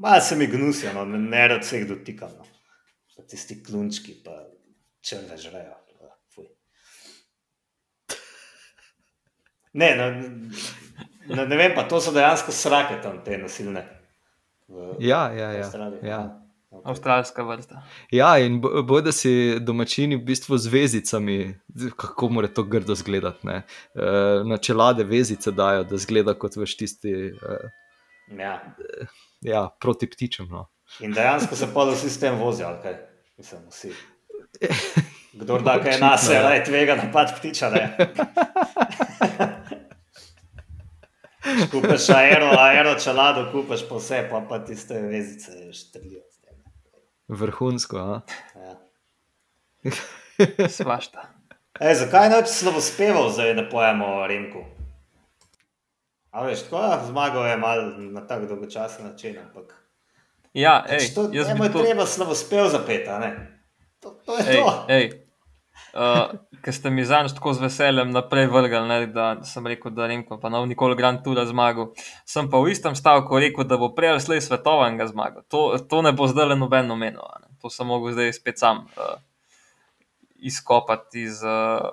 Malo se mi gnusijo, no, ne rad se jih dotikam. No. Pa tisti klunčki, pa črne žrejo. Ne, no, ne, ne vem, pa to so dejansko srake tam, te nasilne. Ja, ja, ja. ja. Okay. Avstralska vrsta. Ja, in bo, bo, da si domačini v bistvu z vezicami, kako mora to grdo izgledati. E, na čelade vezice dajo, da zgleda kot veš tisti. E, ja. ja, proti ptičem. No. In dejansko se pa vsi s tem vozijo, kaj mislim, vsi. Kdo da kaj nas je, da je tvega napad ptiča. Kupaš aero, aero čelado, kupaš pa vse, pa, pa tiste vezice štrijo. Vrhunsko. Ja. Svašta. E, zakaj ne bi slovo speval, zdaj da pojemo o Rimku? A veš, tako je, zmagal je mal na tak dolgočasen način, ampak... Ja, ej, to, jaz bi to... treba slovo spev zapeta, ne? To, to je ej, to. Ej, uh, ker ste mi zanj tako z veseljem naprej vrgali, ne, da sem rekel, da Remko pa nov nikoli Grand Tour zmagal. Sem pa v istem stavku rekel, da bo prej ali slej svetovnega zmagal. To, to ne bo zdaj le nobeno menilo. To sem mogel zdaj spet sam uh, izkopati iz uh,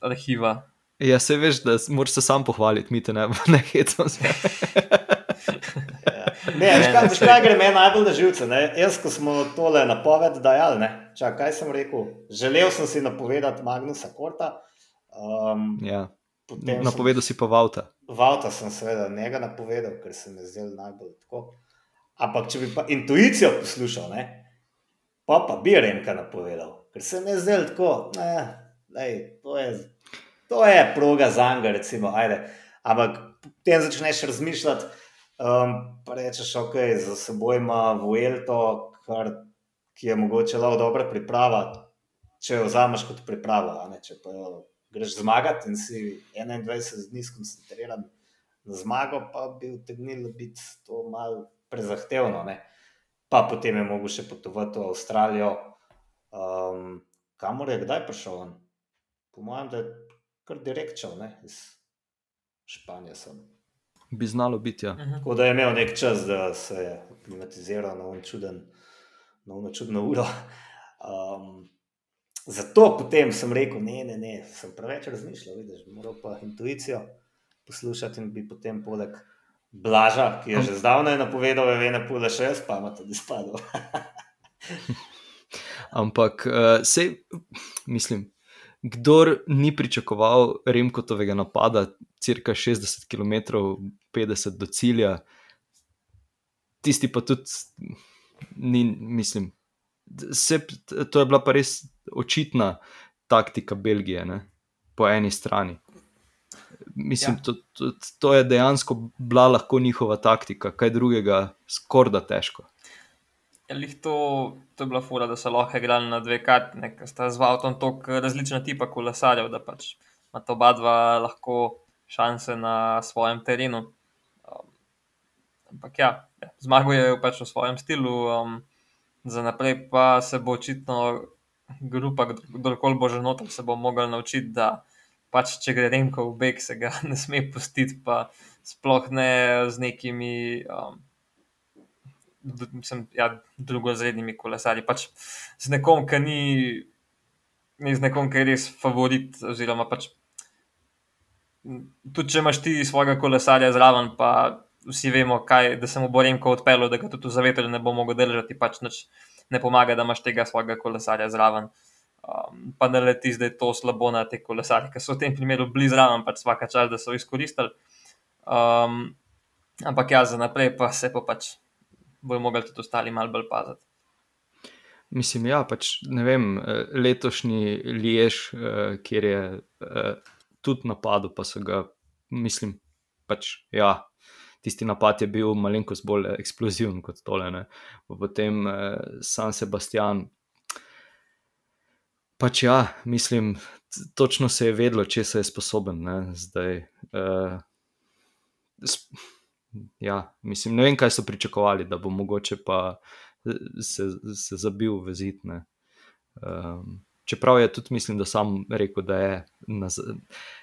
arhiva. Ja, se veš, da moraš se sam pohvaliti, mi te ne, ne hecam. Ne, veš, kaj, veš, kaj gre meni najbolj na živce. Ne? Jaz, ko smo tole napoved dajali, ne? Čak, kaj sem rekel? Želel sem si napovedati Magnusa Korta. Um, ja. Napovedal si pa Vauta. Vauta sem seveda njega napovedal, ker se mi je zdel najbolj tako. Ampak, če bi pa intuicijo poslušal, ne? pa pa bi Remka napovedal, ker se mi je zdel tako, ne, lej, to, je, to je proga za njega, recimo, ajde. Ampak potem začneš razmišljati. Um, pa rečeš, ok, za seboj ima Vuelto, kar, ki je mogoče lahko dobra priprava, če jo vzameš kot pripravo. Če pa jo greš zmagati in si 21 dni skoncentriran na zmago, pa bi utegnilo biti to malo prezahtevno. Ne? Pa potem je mogoče še potovati v Avstralijo, um, kamor je kdaj prišel. On? Po mojem, da je kar direkčal iz Španije. Sem bi znalo biti. Ja. Mhm. Tako da je imel nek čas, da se je klimatiziral na eno čuden, čudno uro. Um, zato potem sem rekel, ne, ne, ne, sem preveč razmišljal, vidiš, moral pa intuicijo poslušati in bi potem poleg. Blaža, ki je že zdavnaj napovedal, da je ena pula še jaz, pa ima tudi spadal. Ampak, uh, sej, mislim, kdor ni pričakoval Remkotovega napada, cirka 60 km, 50 do cilja, tisti pa tudi ni, mislim. Se, to je bila pa res očitna taktika Belgije, ne? po eni strani. Mislim, ja. to, to, to je dejansko bila lahko njihova taktika, kaj drugega, skoraj da težko. Ali to, to je bila fura, da so lahko igrali na dve karti, ker sta z avtom tako različna tipa kolesarjev, da pač ima to oba dva lahko šanse na svojem terenu. Um, ampak ja, ja zmagal je pač v svojem stilu, um, za naprej pa se bo očitno grupa, kdorkoli bo že noter, se bo mogel naučiti, da pač če gre Remko v beg, se ga ne sme pustiti, pa sploh ne z nekimi. Um, mislim, ja, drugorazrednimi kolesarji. Pač z nekom, ki ni, ni z nekom, ki je res favorit. Oziroma, pač, tudi če imaš ti svojega kolesarja zraven, pa vsi vemo, kaj, da se mu bo Remko odpeljal, da ga tudi v zavetrju ne bo mogel držati, pač nič ne pomaga, da imaš tega svojega kolesarja zraven. Um, pa ne leti zdaj to slabo na te kolesarje, ki so v tem primeru blizu zraven, pač vsaka čas, da so izkoristili. Um, ampak ja, za naprej pa se pa pač bojo mogli tudi ostali malo bolj paziti. Mislim, ja, pač ne vem, eh, letošnji Liež, eh, kjer je eh, tudi napadel, pa so ga, mislim, pač ja. Tisti napad je bil malenkost bolj eksploziven kot tole. Ne. Potem eh, San Sebastian. Pač ja, mislim, točno se je vedelo, če se je sposoben. Ne. Zdaj, eh, ja, mislim, ne vem, kaj so pričakovali, da bo mogoče pa eh, se, se zabil v zid. ne. Um, čeprav je tudi, mislim, da sam rekel, da je na,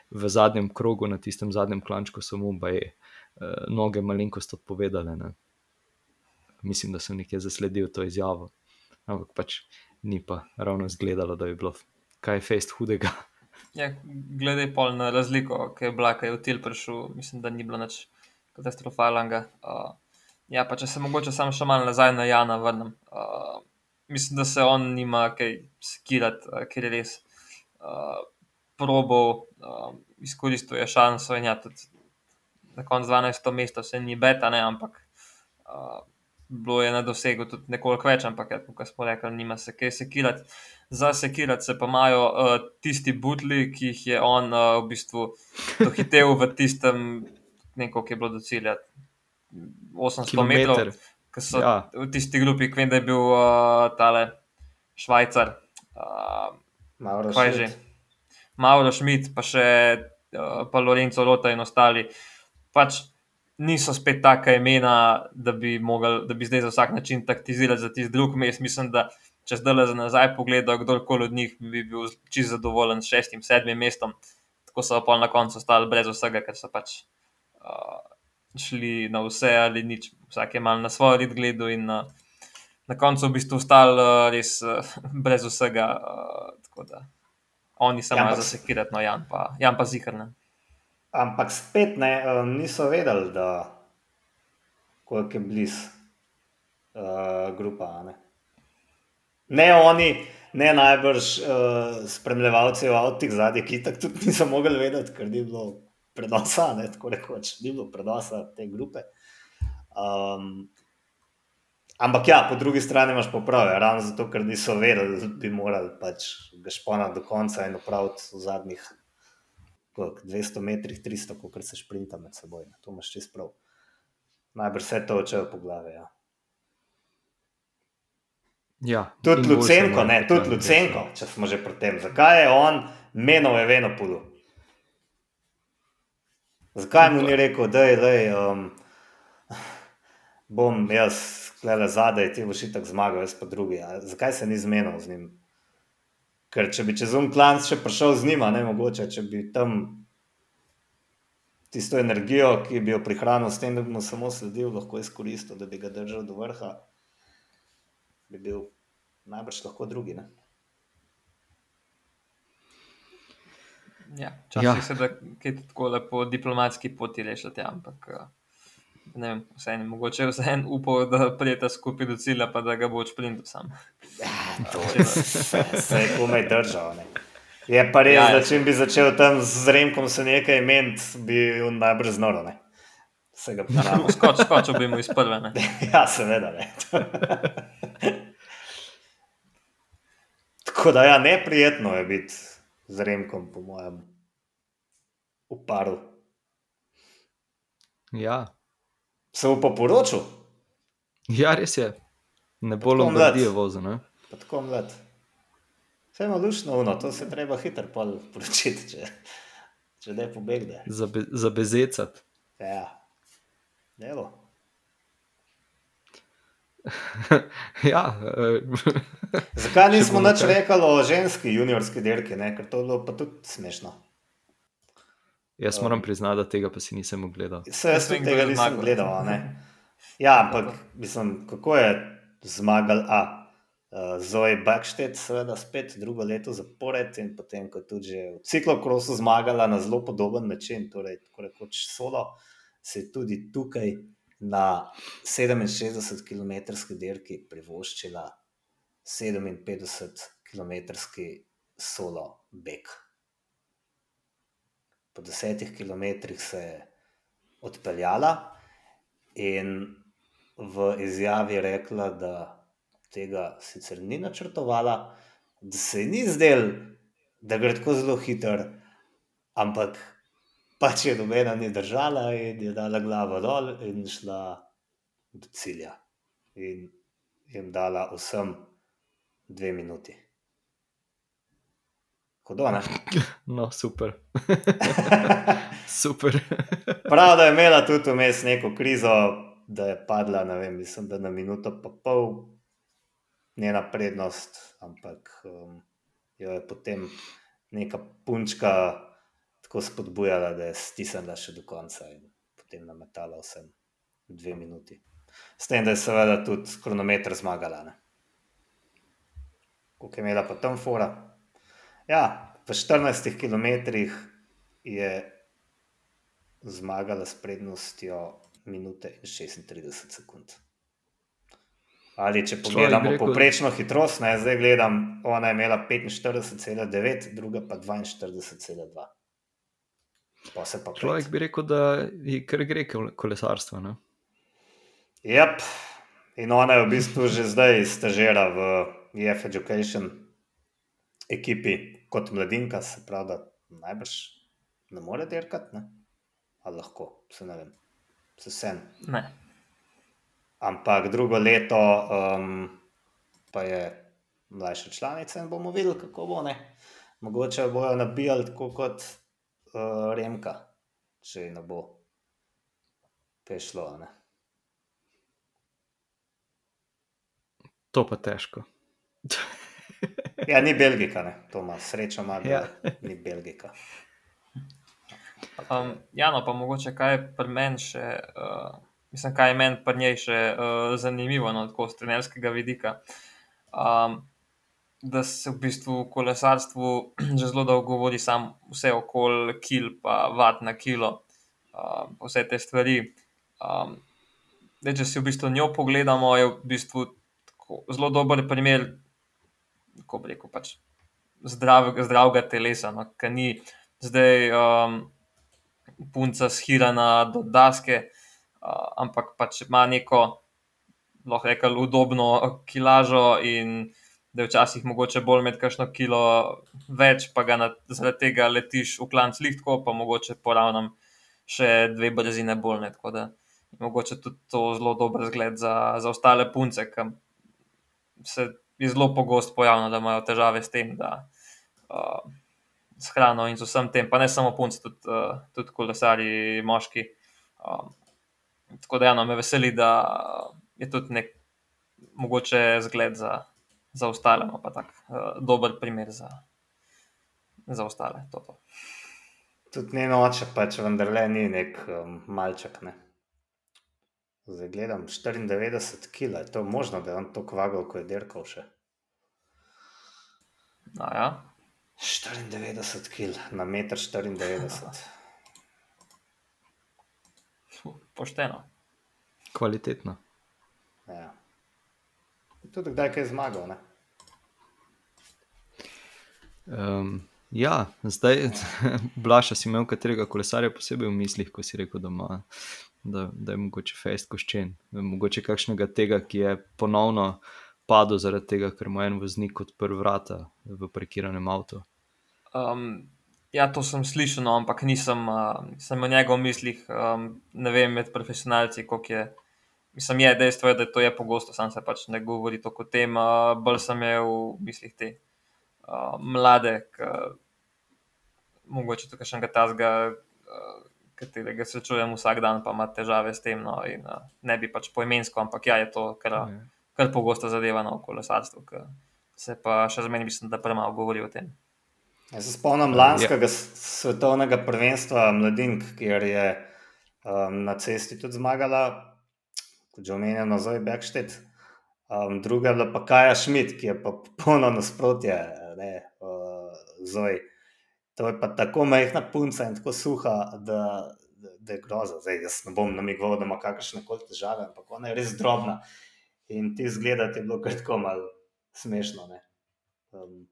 v zadnjem krogu, na tistem zadnjem klančku, so mu baje uh, noge malenkost odpovedale. Ne. Mislim, da sem nekje zasledil to izjavo. Ampak pač ni pa ravno izgledalo, da bi bilo kaj fejst hudega. Ja, glede pol na razliko, ki je bila, ki je v Til prišel, mislim, da ni bilo nič katastrofalnega. Uh, ja, pa če se mogoče samo še malo nazaj na Jana vrnem. Uh, mislim, da se on nima kaj skirati, uh, ker je res uh, probal, uh, izkoristil je šanso in ja, tudi na koncu 12. mesta se ni beta, ne, ampak uh, bilo je na dosegu tudi nekoliko več, ampak ja, kot smo rekli, nima se kaj sekirati. Za sekirati se pa imajo uh, tisti butli, ki jih je on uh, v bistvu dohitel v tistem, ne vem, koliko je bilo do cilja, 800 Kilometer. metrov, ki so Ja. v tisti grupi, ki vem, da je bil uh, tale Švajcar. Uh, Mauro Kaj Schmidt. že? Mauro Schmidt, pa še uh, pa Lorenzo Rota in ostali. Pač niso spet taka imena, da bi, mogel, da bi zdaj za vsak način taktizirali za tisti drug mest. Mislim, da če zdaj za nazaj pogledal, kdorkoli od njih bi bil čisto zadovoljen s šestim, sedmim mestom. Tako so pa na koncu ostali brez vsega, ker so pač uh, šli na vse ali nič. Vsak je mal na svoj red gledal in uh, na koncu v bistvu ostali uh, res uh, brez vsega. Uh, tako da oni se Ja, imajo ampak- za sekirati, no Jan pa, Jan pa zihrne. Ampak spet ne, um, niso vedeli, da koliko je blizu uh, grupa. Ne? ne oni, ne najbrž uh, spremljevalci v avtih zadnji, ki tako tudi niso mogli vedeti, ker ni bilo prenosa, ne, tako rekoč, ni bilo prenosa te grupe. Um, ampak ja, po drugi strani imaš pa prav, ja, ravno zato, ker niso vedeli, da bi morali pač ga šponati do konca in opraviti v zadnjih koliko, 200 metrih, 300, kot se šprinta med seboj. ne, To imaš čist prav. Najbrž vse to očejo po glavi. Ja. Ja, Tudi se Lucenko, ne, tudi. Lucenko, če smo že pri tem. Zakaj je on menil Eveno Pulu? Zakaj mu ni rekel, da je, um, bom jaz, klele zadaj, ti boš itak zmagal, jaz pa drugi. A zakaj se ni zmenil z njim? Ker če bi čez um klan še prišel z njima, ne mogoče, če bi tam tisto energijo, ki bi jo prihranil s tem, da bi mu samo sledil, lahko izkoristil, da bi ga držal do vrha, bi bil najbrž lahko drugi. Ne? Ja, Včasih Ja. ja. se da kaj tako lepo diplomatski poti rešiti, ja, ampak eh, ne vem, vseeno, mogoče vseeno upal, da prijeta skupaj do cilja, pa da ga bo odšprintil sam. To je vse, se je komaj držal. Ne. Je pa res, Ja, ja, ja. da če bi začel tam z Remkom se nekaj imeti, bi bil najbrž znoro. Ne. Vsega poznamo. Skoč, skočil bi mu iz prve. Ne. ja, seveda ne. Tako da ja, neprijetno je biti z Remkom, po mojem, v paru. Ja. Se bo pa poročil, ja, res je. Ne bo mlad. Lombardije vozil. Ne? tako mlad. Vse ima lušno uno, to se treba hitro poročiti, če, če ne pobegne. Zabe, zabezecati. Ja, evo. ja, eh, Zakaj nismo nič rekli o ženski juniorski dirki, ne? ker to je bilo pa tudi smešno. jaz moram priznati, da tega pa si nisem ogledal. Vse jaz tudi kdo tega nisem zmagal. gledal. Ne? Ja, ampak mislim, kako je zmagal A. Uh, Zoe Backstedt, seveda, spet drugo leto zapored, in potem, ko je tudi že v ciklokrosu zmagala na zelo podoben način, torej tako rekoč solo, se je tudi tukaj na 67 km dirki privoščila 57 km solo beg. Po desetih km se je odpeljala in v izjavi rekla, da tega sicer ni načrtovala, da se ji ni zdel, da gre tako zelo hiter, ampak pač je nobena ni držala in je dala glavo dol in šla do cilja. In jim dala vsem dve minuti. Hodona. No, super. super. Prav, da je imela tudi vmes neko krizo, da je padla, ne vem, mislim, da na minuto pa pol njena prednost, ampak um, jo je potem neka punčka tako spodbujala, da je stisnila še do konca in potem nametala vsem dve minuti. S tem, da je seveda tudi kronometer zmagala. Kako je imela pa tam fora? Ja, v 14 km je zmagala s prednostjo minute in 36 sekund. Ali če pogledamo rekel, poprečno hitrost, ne, zdaj gledam, ona je imela 45,9, druga pa 42,2. Človek bi rekel, da je kar gre kolesarstvo. Ne? Yep. In ona je v bistvu že zdaj stažira v EF Education ekipi kot mladinka, se pravi, da najbrž ne more dirkati, ali lahko, se ne vem, se vsem. Ampak drugo leto um, pa je mlajša članica in bomo videli, kako bo. Ne? Mogoče bojo nabijali tako kot Remka, če ne bo pešlo. Ne? To pa težko. ja, ni Belgika, ne? to ima srečo, ima ja. ni Belgika. Um, ja, no, pa mogoče kaj pri meni še, uh, mislim, kaj je meni pri njej še uh, zanimivo, no, tako z trenerskega vidika. Um, da se v bistvu v kolesarstvu že zelo dolgo govori, samo vse okoli kil, pa vat na kilo, uh, vse te stvari. Um, da, če si v bistvu njo pogledamo, je v bistvu zelo dober primer, kako bi rekel, pač zdravega, zdravega telesa, no, ki ni zdaj um, punca shirana do daske, uh, ampak pač ima neko, lahko rečem, udobno kilažo in da je včasih mogoče bolj med kakšno kilo več, pa ga na, zaradi tega letiš v klanc lihtko, pa mogoče poravnam še dve brzine bolj. Ne, tako da je mogoče tudi to zelo dober zgled za, za ostale punce, ki se je zelo pogosto pojavno, da imajo težave s tem, da uh, s hrano in z vsem tem, pa ne samo punci, tudi, uh, tudi kolesari, moški. Um, tako da, ja, no, me veseli, da je tudi nek mogoče zgled za, za ostale, pa tak uh, dober primer za, za ostale. To to. Tudi njeno oče, pa če vendar le ni nek um, malček. Ne? Zdaj gledam 94 kg, je to možno, da je on to kvagal, ko je dirkal še. No, ja. 94 kg na 1,94 m. Pošteno. Kvalitetno. Ja. Tudi kdaj je zmagal. Um, ja, zdaj, Blaša, si imel katerega kolesarja posebej v mislih, ko si rekel, da ima da, da je mogoče fejst koščen. Mogoče kakšnega tega, ki je ponovno padel zaradi tega, ker mu je en voznik odprl vrata v parkiranem avtu. Um, ja, to sem slišal, no, ampak nisem, uh, sem v njegovih mislih, um, ne vem, med profesionalci, kako je. Mislim, je dejstvo, da to je pogosto, sam se pač ne govori tako o tem. Uh, bolj sem imel v mislih te uh, mlade, ki mogoče tukaj še nekaj tazga. Uh, katerega se čujem vsak dan, pa ima težave s tem. No, in, uh, ne bi pač poimensko, ampak ja, je to kar, ja. kar pogosto zadeva na no, kolesarstvu, ki se pa še zmeraj, mislim, da premalo govori o tem. Jaz se spomnim lanskega ja. svetovnega prvenstva mladink, kjer je um, na cesti tudi zmagala kot že omenjeno, Zoe Backstedt. Um, druga je bila pa Kaja Schmidt, ki je pa popolno nasprotje ne, uh, Zoe. To je pa tako majhna punca in tako suha, da, da, da je groza. Zdaj, jaz ne bom namigoval, da ima kakršne koli težave, ampak ona je res drobna. In ti zgledati je bilo kratko malo smešno. Um,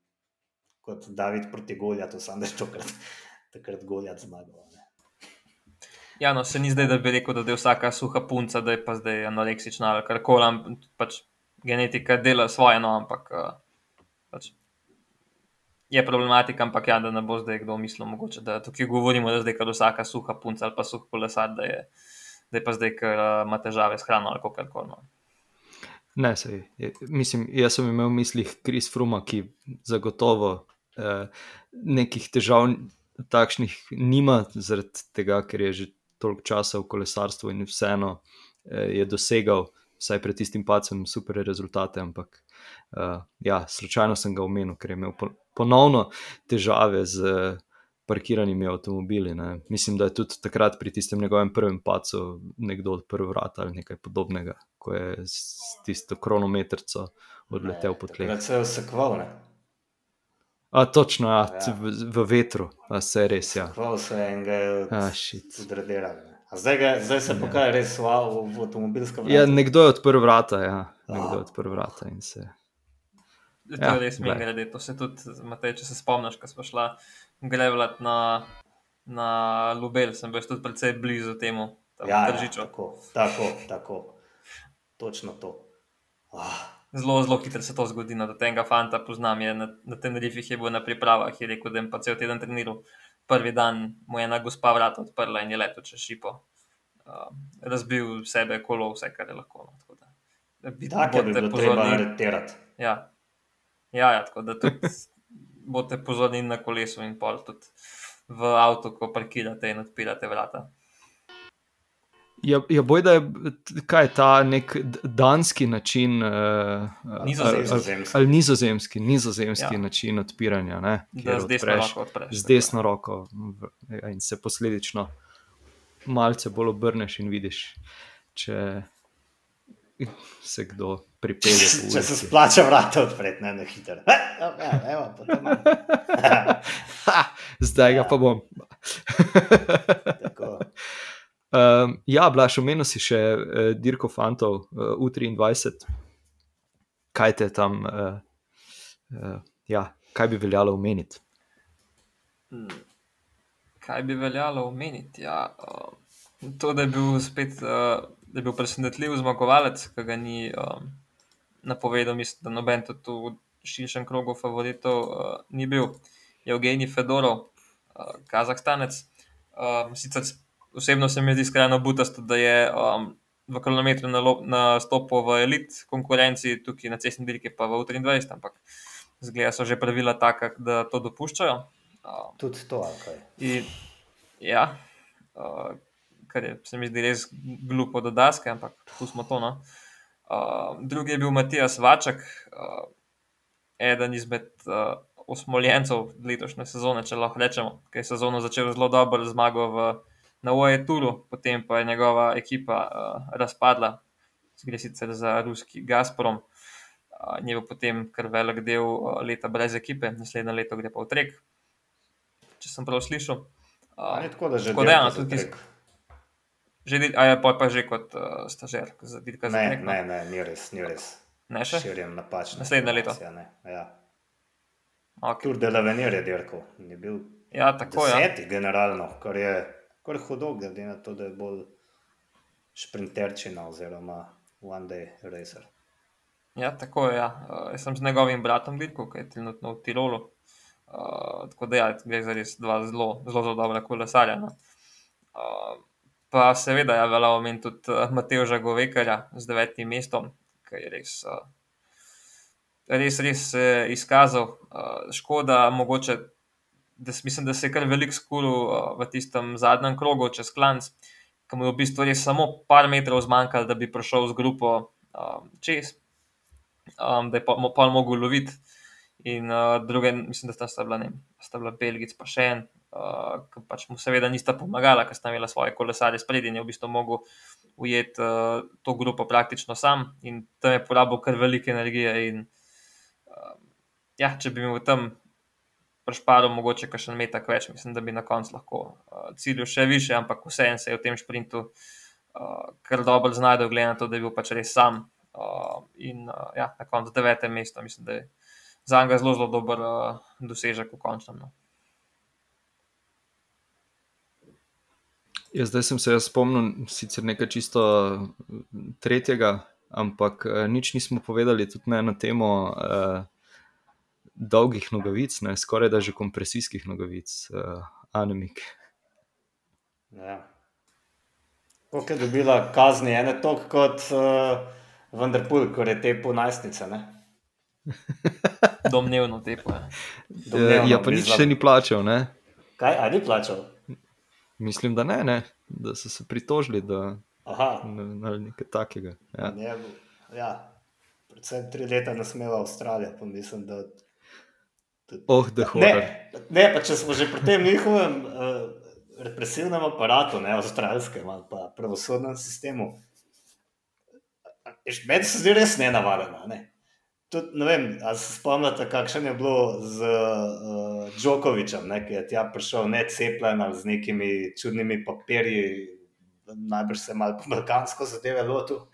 kot David proti Goljatu, samo da je tokrat, takrat Goljat zmagal. Ja, no, se ni zdaj, da bi rekel, da je vsaka suha punca, da je pa zdaj anoreksična ali kar koli. Pač genetika dela svoje, no, ampak uh, pač je problematika, ampak ja, da ne bo zdaj kdo mislil, mogoče, da tukaj govorimo, da je zdaj vsaka suha punca ali pa suh kolesar, da je, da je pa zdaj, ker uh, ima težave s hrano ali kar koli. No. Ne, sej, mislim, jaz sem imel v mislih Kris Fruma, ki zagotovo eh, nekih težav takšnih nima, zaradi tega, ker je že toliko časa v kolesarstvu in vseeno eh, je dosegal, vsaj pred tistim pacem, super rezultate. Ampak eh, ja, slučajno sem ga omenil, ker je imel po, ponovno težave z. Parkiranimi avtomobili. Ne. Mislim, da je tudi takrat pri tistem njegovem prvem pacu nekdo odprl vrata ali nekaj podobnega, ko je s tisto kronometrico odletel po tleh. Takrat se je vse kval, ne? A, točno, ja, Ja. v, v vetru, a se je res. Ja. Kval se je in ga je A, shit. zdradiral. Zdaj, ga, zdaj se pa kaj res wow, v, v avtomobilsko vrata. Ja, nekdo je odprl vrata, ja. nekdo je odprl vrata in se. To Ja, je res mi grede. To se tudi, Matej, če se spomniš, ko smo šla grevlat na, na Lubel, sem bil tudi precej blizu temu, tam ja, ja, držiču. tako, tako, tako. Točno to. Ah, Zelo, zelo hitro se to zgodi. No, da tega fanta poznam, je na, na Tenerifih je bil na pripravah, je rekel, da je pa cel teden treniral. Prvi dan mu je ena gospa vrata odprla in je letel čez šipo. Uh, razbil sebe, kolo, vse, kar je lahko. No, tako da, bi, bodite bilo treba aretirati. Ja. Ja, ja, tako da tudi boste pozorni na kolesu in pol tudi v avtu, ko parkirate in odpirate vrata. Ja, ja boj, da je kaj je ta nek danski način, uh, Nizozemski. Ali nizozemski, nizozemski Ja. ja. način odpiranja, ne, Da z desno odpreš roko odpreš. z tako. desno roko v- ja, in se posledično malce bolj obrneš in vidiš, če se kdo pripelje po Če se splača vrata odpreti, ne na hitro. Ja, evo. Ha, zdaj ga pa bom. Tako. Um, ja, Blaž, omenil si še uh, Dirko Fantov, uh, U23. Kaj te tam, uh, uh, ja, kaj bi veljalo omeniti? Hmm. Kaj bi veljalo omeniti? Ja, uh, to, da je bil spet uh, da je bil presenetljiv zmagovalec, ki ga ni um, napovedal, mislim, da noben tudi v širšem krogu favoritov uh, ni bil. Evgenij Fedorov, uh, Kazahstanec. Um, sicer osebno se mi zdi skrajno butasto, da je um, v kilometru nastopil v elit konkurenci, tukaj na cestni dirki pa v 23, ampak zgleda so že pravila taka, da to dopuščajo. Um, Tudi to, kaj. In, ja, uh, kar je, se mi zdi res glupo do daske, ampak pustimo to. No. Uh, drugi je bil Matijas Vačak, uh, eden izmed uh, osmoljencev letošnje sezone, če lahko rečemo, ki je sezono začel zelo dobro zmago v, na OE Turu, potem pa je njegova ekipa uh, razpadla, gre sicer za ruski Gazprom. Uh, je bil potem kar velik del uh, leta brez ekipe, naslednje leto gre pa v trek, če sem prav slišal. Uh, Ni tako, da že Tako ja, no, za tudi trek. Že, di- a je pa, pa že kot uh, stažer, za dirka za Ne, trek. no? ne, ne, ni res, ni res. ne še? Širjem napačno. Naslednje leto. Ja. Okay. Tour de l'Avenir je dirkal. Je bil Ja, tako je. Ja. generalno, kar je kar hudo, glede na to, da je bolj šprinterčina oziroma one day racer. ja, tako je. Ja. Uh, jaz sem z njegovim bratom dirkal, ki je trenutno v Tirolu. Uh, tako da, ja, gre za res dva zelo, zelo, zelo dobra kolesarja. No. Uh, pa seveda, ja, velja omeniti tudi uh, Mateoža Govekarja z devetim mestom, ki je res. Uh, Res, res je izkazal, škoda, mogoče, da mislim, da se je kar veliko skuril uh, v tistem zadnjem krogu čez klanc, ki mu je v bistvu res samo par metrov zmanjkalo, da bi prišel z grupo um, čez, um, da je pa, pa mogel loviti. In uh, druge, mislim, da sta, bila, ne, sta bila Belgic, pa še en, uh, ki pač mu seveda nista pomagala, ker sta imela svoje kolesarje spredje in je v bistvu mogel ujeti uh, to grupo praktično sam in tam je porabil kar velike energije. In, uh, ja, če bi imel tam prešparo, mogoče še nekaj več, mislim, da bi na koncu lahko uh, ciljil še više, ampak vseeno se je v tem sprintu uh, kar dobro znašel, glede na to, da je bil pač res sam. Uh, in uh, ja, na koncu devete mesto, mislim, da je za njega zelo, zelo dober uh, dosežek v končnem. No. Ja, zdaj sem se spomnil sicer nekaj čisto tretjega, ampak nič nismo povedali tudi na temo. Uh, dolgih nogavic, ne, skoraj da že kompresijskih nogavic, uh, anemik. Ja. Kako je dobila kazni, ene toliko kot uh, Vendrpul, ko je te po najstnice? Domnevno te po. Ja, Domnevno, ja pa nič še ni plačal. Ne? Kaj, a ni plačal? Mislim, da ne, ne. da so se pritožili, da je nekaj takega. Ja. Ne, ja. Predvsem tri leta ne smela Avstralija, pa mislim, da Oh, ne, ne, pa če smo že pri tem njihovem uh, represivnem aparatu, ne avstralskem ali pa pravosodnem sistemu, meni se zdi res nenavadno. Ne? Tudi, ne vem, ali se spomnite, kakšno je bilo z uh, Džokovičem, ki je tja prišel ne cepljen ali z nekimi čudnimi papirji, najbrž se malo po balkansko zadeve lotil.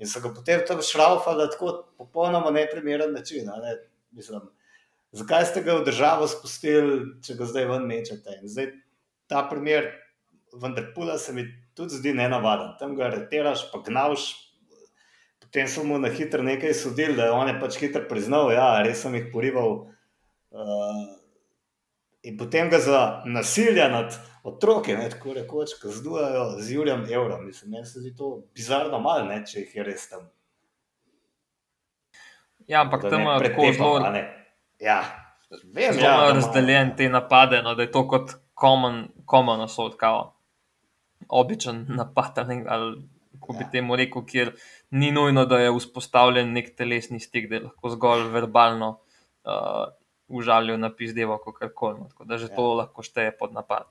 In so ga potem tam šraufali tako popolnoma neprimeren način. Ne? Mislim, zakaj ste ga v državo spustili, če ga zdaj ven mečete. In zdaj ta primer, vendar pula se mi tudi zdi nenavaden. Tam ga retiraš, pa gnavš. Potem so mu na hitro nekaj sodili, da je on je pač hitro priznal, da ja, res sem jih porival. Uh, in potem ga za nasilje nad otroki, ne, tako rekoč, kaznujejo z Jurjem Evrom. Mislim, meni se zdi to bizarno malo, ne, če jih je res tam. Ja, ampak tam je tako zelo. Ja, vem, da ja, je razdeljen te napade, no, da je to kot common assault, kao običajen napad. Ali, ali kako bi ja. temu rekel, kjer ni nujno, da je vzpostavljen nek telesni stik, da je lahko zgolj verbalno uh, užalil na pizdevo, kako koli. No, tako da že ja. to lahko šteje pod napad.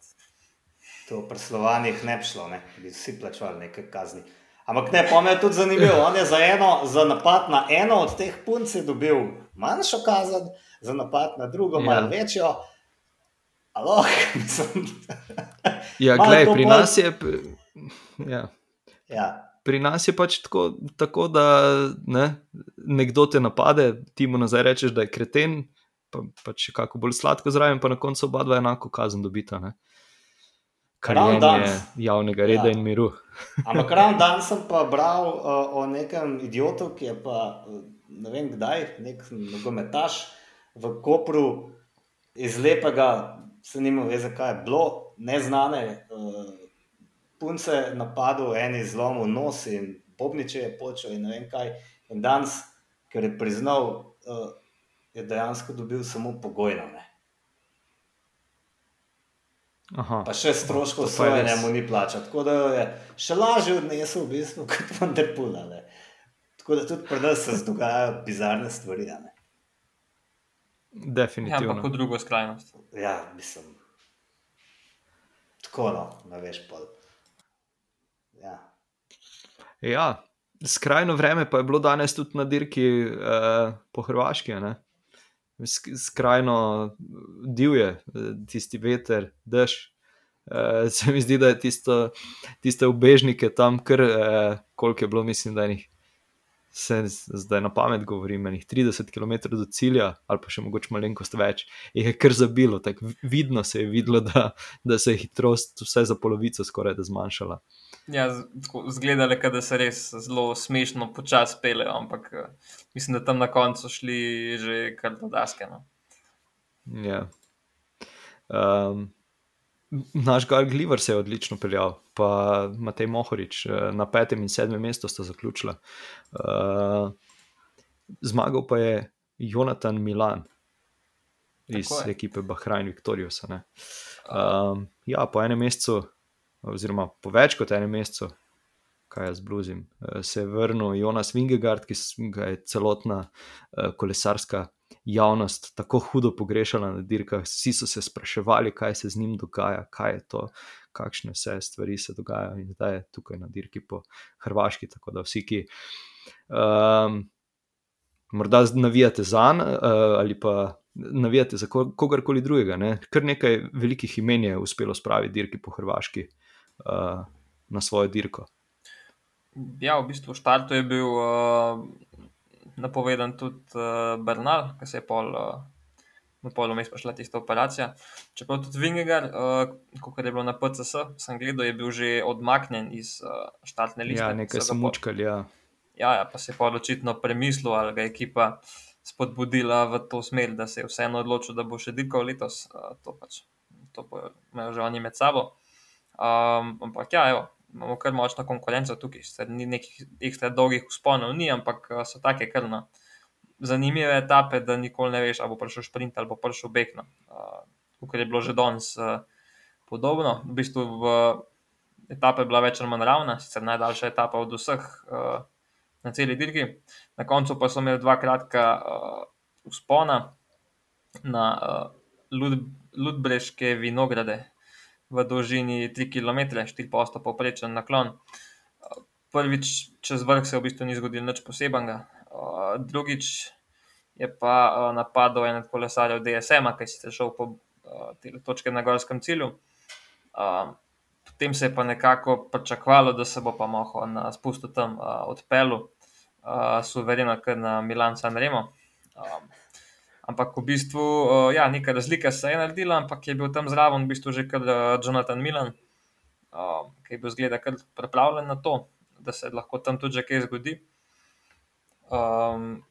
To v preslovanjih ne bi šlo, ne bi vsi plačali nekaj kazni. Ampak ne, pa me je tudi zanimivo. On je za, eno, za napad na eno od teh punc dobil manjšo kazen, za napad na drugo, ja. malo večjo. Alo, ja, gledaj, pri nas je. Ja. Ja. Pri nas je pač tako, tako da ne, nekdo te napade, ti mu nazaj rečeš, da je kreten, pa, pa če kako bolj sladko zraven, pa na koncu oba dva enako kazen dobita. Ne. Kar je javnega reda ja. in miru. Ampak ravno danes sem pa bral uh, o nekem idiotu, ki je pa ne vem kdaj, nek nogometaš v Kopru iz lepega, se nima veze, kaj je bilo, neznane uh, punce napadlo, eni zlomil nos in pobniče je počel in ne vem kaj. In danes, ker je priznal, uh, je dejansko dobil samo pogojno. Ne. Aha. Pa še stroškov sojenja mu ni plačal. Tako da je še lažje odnesel v bistvu kot Vanderpula. Tako da tudi pri nas se dogajajo bizarne stvari. Definitivno. Ja, ampak drugo skrajnost. Ja, mislim. Tako no, ne veš pa. Ja. ja, skrajno vreme pa je bilo danes tudi na dirki eh, po Hrvaški. Ne? Skrajno divje, tisti veter, dež. Uh, se mi zdi, da je tisto, tiste ubežnike tam, kar uh, koliko je bilo, mislim, da je njih se zdaj na pamet govorim, enih 30 km do cilja, ali pa še mogoče malenkost več, je kar zabilo. Vidno se je videlo, da, da se je hitrost vse za polovico skoraj da zmanjšala. Ja, zgledali, da se res zelo smešno počasi pelejo, ampak eh, mislim, da tam na koncu šli že kar do daske. No. Ja. Um, Naš Gal Gliver se je odlično peljal, pa Matej Mohorič eh, na petem in sedmem mestu sta zaključila. Uh, zmagal pa je Jonathan Milan iz ekipe Bahrajn Viktorijusa. Um, ja, po enem mesecu, oziroma po več kot enem mesecu, kaj jaz bluzim, se je vrnil Jonas Vingegard, ki ga je celotna kolesarska javnost tako hudo pogrešala na dirkah, vsi so se spraševali, kaj se z njim dogaja, kaj je to, kakšne vse stvari se dogajajo in zdaj je tukaj na dirki po Hrvaški. Tako da vsi, ki um, morda navijate za njim uh, ali pa. Navijate za kogarkoli drugega. Ne? Kar nekaj velikih imen je uspelo spraviti dirki po Hrvaški uh, na svojo dirko. Ja, v bistvu v štartu je bil uh, napovedan tudi uh, Bernal, ki se je pol, uh, na polu mesta šla tista operacija. Čeprav tudi Vingegar, uh, kot je bilo na PCS, sem gledal, je bil že odmaknjen iz uh, štartne liste. Ja, nekaj so mučkali. Ja. Ja, ja, pa se je pa očitno premislil, ali ga je ekipa spodbudila v to smer, da se je vseeno odločil, da bo še dirkal letos. Uh, to pač, to bo imel že oni med sabo. Um, ampak ja, evo, imamo kar močno konkurenco tukaj, sicer ni nekih ekstra dolgih usponov, ni, ampak eh, so take krna. Zanimive etape, da nikoli ne veš, ali bo prišel sprint ali bo prišel bekno. Uh, Kot je bilo že danes uh, podobno, v bistvu v etape je bila več ali manj ravna, sicer najdaljša etapa od vseh uh, na celi dirki. Na koncu pa so imeli dva kratka uh, uspona na uh, Lud Ludbreške vinograde, v dolžini 3 km, 4 posto povprečen naklon. Prvič čez vrh se v bistvu ni zgodil nič posebenega, drugič je pa napadal en od kolesarjev DSM, ki si šel po te točke na gorskem cilju. Potem se je pa nekako pričakovalo, da se bo pa mohel na spustu tam odpeljal, suvereno, kar na Milan San Remo. Ampak v bistvu, uh, ja, neka razlika se je naredila, ampak je bil tam zraven v bistvu že kar uh, Jonathan Milan, uh, ki je bil zgleda kar pripravljen na to, da se lahko tam tudi že kaj zgodi. Um,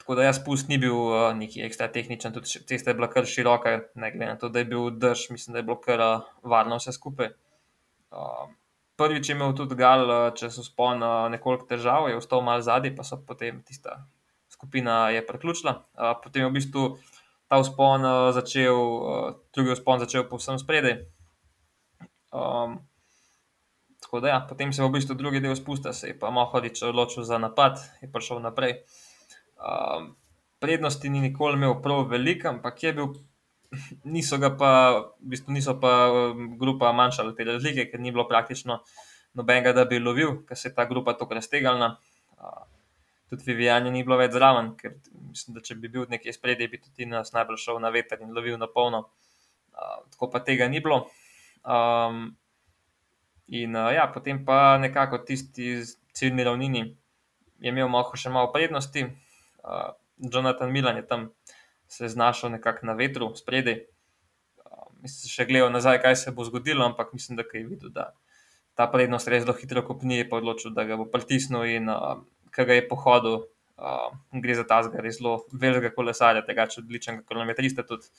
tako da jaz spust ni bil uh, neki ekstra tehničen, tudi cesta je bila kar široka, ne glede na to, da je bil drž, mislim, da je bilo kar uh, varno vse skupaj. Uh, prvič je imel tudi Gal, uh, če so spon uh, nekoliko težav, je ostal mal zadnji, pa so potem tista skupina je priključila. Potem je v bistvu ta vzpon začel, drugi vzpon začel povsem spredaj. Um, tako da, ja, potem se je v bistvu drugi del spustil, se je pa Mohodič odločil za napad in prišel naprej. Um, prednosti ni nikoli imel prav veliko, ampak je bil, niso ga pa, v bistvu niso pa grupa manjšala te razlike, ker ni bilo praktično nobenega, da bi lovil, ker se je ta grupa tako raztegalna. Tudi Vivijanje ni bilo več zraven, ker mislim, da če bi bil nekje spredje, bi tudi nas najbolj šel na veter in lovil na polno. Uh, tako pa tega ni bilo. Um, in uh, ja, potem pa nekako tisti ciljni ravnini je imel malo še malo prednosti. Uh, Jonathan Milan je tam se znašel nekako na vetru, spredje. Uh, mislim, še gledal nazaj, kaj se bo zgodilo, ampak mislim, da je videl, da ta prednost res zelo hitro kopni, je pa odločil, da ga bo pritisnil in uh, ki ga je pohodil. Uh, gre za ta zelo velikega kolesarja, tega odličnega kilometrista, tudi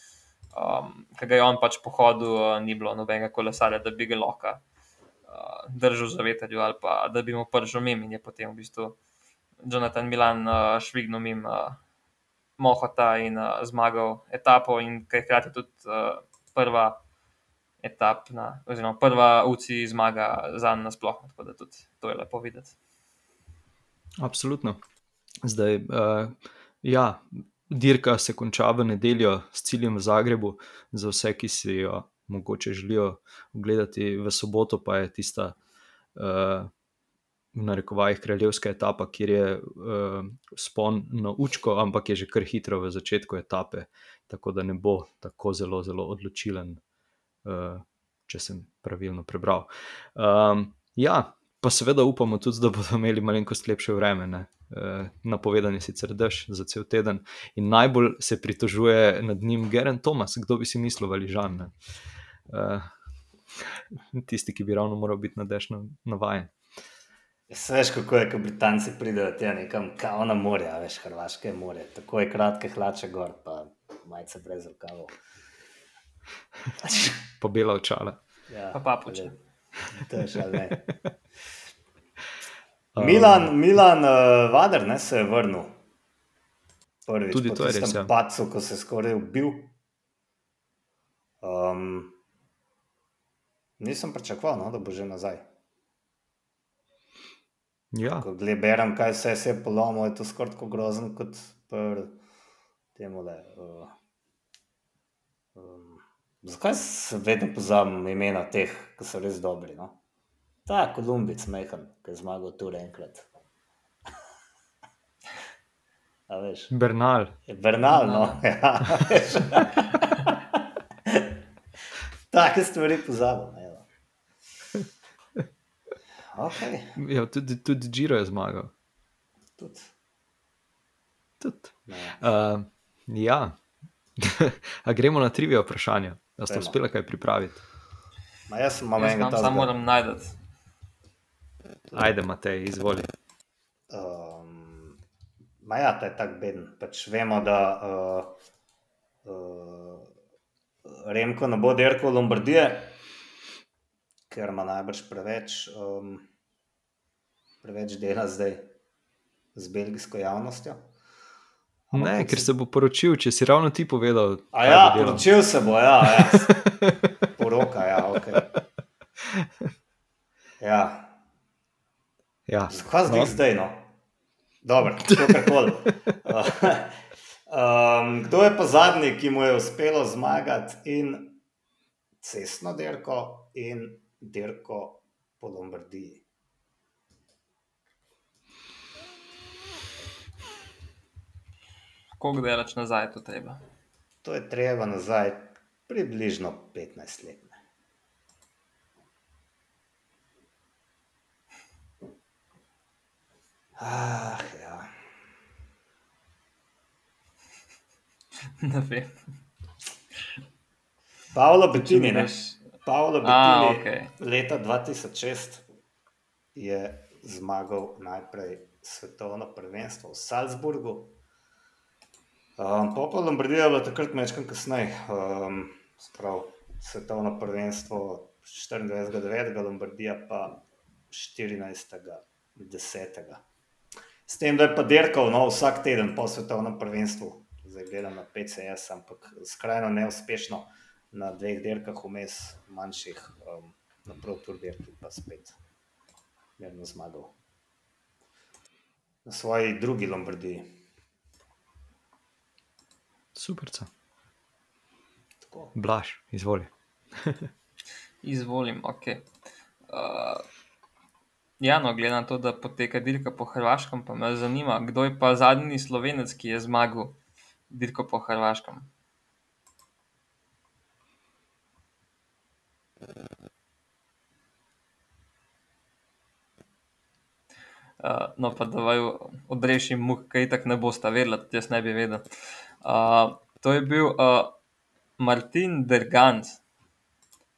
um, ki ga je on pač pohodil, uh, ni bilo nobenega kolesarja, da bi ga lahko uh, držal za veterju ali pa da bi mu pržil mim in je potem v bistvu Jonathan Milan uh, švignil mim uh, Mohota in uh, zmagal etapo in kaj hkrati tudi uh, prva etapna, oziroma prva UCI zmaga za nas nasploh, tako da tudi to je lepo videti. Absolutno. Zdaj, uh, ja, dirka se konča v nedeljo s ciljem v Zagrebu, za vse, ki si jo mogoče želijo ogledati, v soboto pa je tista, uh, v narekovajih, kraljevska etapa, kjer je uh, spon na učko, ampak je že kar hitro v začetku etape, tako da ne bo tako zelo, zelo odločilen, uh, če sem pravilno prebral. Um, ja, pa seveda upamo tudi, da bodo imeli malenkost lepše vreme. Ne? Uh, napovedan je sicer dež za cel teden in najbolj se pritožuje nad njim Geren Thomas, kdo bi si mislil, ali žan. Uh, tisti, ki bi ravno moral biti na dež navajen. Ja, veš, kako je, ko Britanci pridejo tja nekam, kao na morje, veš, Hrvaške morje, tako je kratke hlače gor, pa majce brez rokavov. pa bela očala. Ja, pa papuče. To je šale. Milan, um, Milan uh, Vader ne, se je vrnil. Prvič, tudi to je res. Ja. Pacu, ko se je skoraj ubil. Um, nisem pričakoval, no, da bo že nazaj. Ja. Ko gledam, kaj se je polomilo, je to skoraj tako grozno kot pri temu le. Uh, um, zakaj se vedno pozabim imena teh, ki so res dobri? No? Ta Kolumbic, mehen, ki je zmagal tu enkrat. A veš? Bernal. Bernal, no. Ja, veš. Take stvari pozabim. evo. Okay, Ja, tudi, tudi Giro je zmagal. tudi. Tudi. Uh, ja, A gremo na trivijo vprašanja. Da ste uspeli kaj pripraviti? Ma jaz sem Jaz enega samo moram najti. Ajde, Matej, izvoli. Um, ma ja, ta je tako beden. Pač vemo, da uh, uh, Remko ne bo dirkal v Lombardije, ker ima najbrž preveč, um, preveč dela zdaj z belgijsko javnostjo. Ampak Ne, ker se bo poročil, če si ravno ti povedal. A kaj ja, bo poročil se bo, ja, ja. poroka, ja, ok. Ja, Ja. Zakaj zdaj, No. no. zdaj no? Dobro, kakorkoli. um, kdo je pa zadnji, ki mu je uspelo zmagati in cestno dirko, in dirko po Lombardiji? Koliko delaš nazaj, to treba. To je treba nazaj približno 15 let. ne. Ah, ja. Ne vem. Paolo Bettini, ne? Veš- Paolo A, Bettini, okej. leta 2006 je zmagal najprej svetovno prvenstvo v Salzburgu. Um, pa pa Lombardija je bila takrat nekaj kasneje, um, sprav svetovno prvenstvo 24.9. Lombardija pa 14.10. S tem, da je pa dirkal no, vsak teden po svetovnem prvenstvu, zdaj gledam na PCS, ampak skrajno neuspešno na dveh dirkah vmes, manjših, um, na Pro Tour dirki pa spet mirno zmagal. Na svoji drugi Lombardiji. Superca. Tako. Blaž, izvoli. Izvolim, ok. Uh, ja, no, glede na to, da poteka dirka po Hrvaškem, pa me zanima, kdo je pa zadnji slovenec, ki je zmagal dirko po Hrvaškem. Uh, no, pa da vaju odrešim muh, kaj tak ne boste vedeli, tudi jaz ne bi vedel. To je bil uh, Martin Dergans.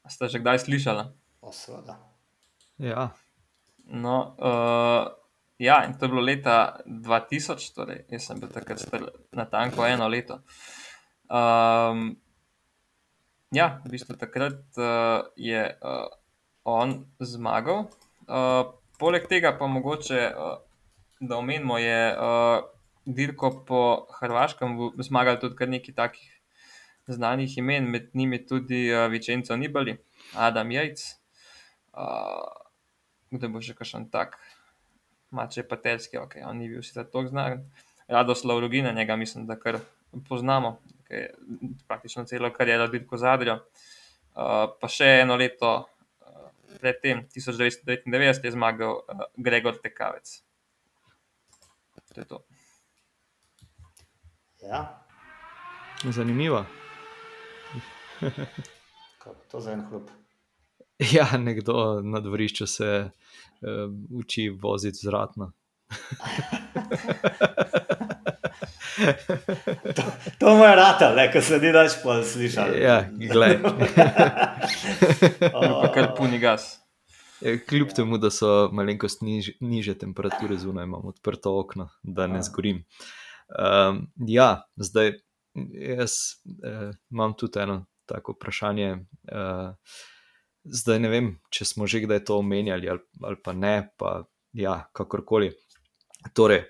A Ste že kdaj slišali? O, seveda. Ja, No, uh, ja, in to je bilo leta 2000, torej jaz sem bil takrat star natanko eno leto. Um, ja, v bistvu takrat uh, je uh, on zmagal. Uh, poleg tega pa mogoče, uh, da omenimo, je uh, dirko po Hrvaškem v- zmagal tudi kar nekaj takih znanih imen, med njimi tudi uh, Vicenzo Nibali, Adam Jajc. Uh, kdo bo še kakšen tak, Mače Patelski, ok, on ni bil sicer tako znan. Radoslav Rugina, njega mislim, da kar poznamo, ki je praktično celo kariero dirko zadrjo. Uh, pa še eno leto uh, predtem, 1999, je zmagal uh, Gregor Tekavec. To je to. Ja, zanimivo. kaj pa to za en hrup. Ja, nekdo na dvorišču se uh, uči voziti zratno. To mu je rata, le, ko se ni več pol slišal. Ja, glej. Pa kar puni gas. Ja, Kljub temu, da so malenkost niž, niže temperature zunaj, imam odprto okno, da ne A. zgorim. Um, ja, zdaj jaz uh, imam tudi eno tako vprašanje. Uh, zdaj ne vem, če smo že kdaj to omenjali ali, ali pa ne, pa ja, kakorkoli. Torej,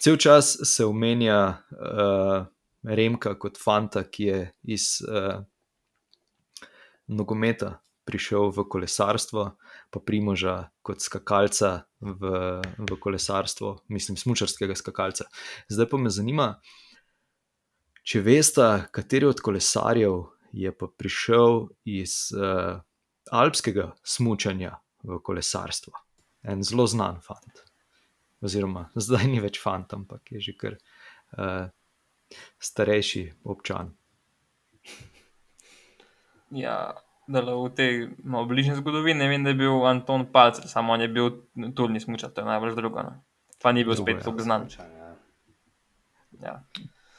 cel čas se omenja uh, Remka kot fanta, ki je iz uh, nogometa prišel v kolesarstvo, pa Primoža kot skakalca v, v kolesarstvo, mislim, smočarskega skakalca. Zdaj pa me zanima, če veste, kateri od kolesarjev je pa prišel iz uh, alpskega smučanja v kolesarstvo. En zelo znan fant. Oziroma, zdaj ni več fant, ampak je že kar uh, starejši občan. Ja, v tej no, bližnji zgodovini vem, da je bil Anton Palcer, samo on je bil turni smučar, to je najbolj drugo. No. Pa ni bil Drugo, spet ja. tako znan. Ja. Ja.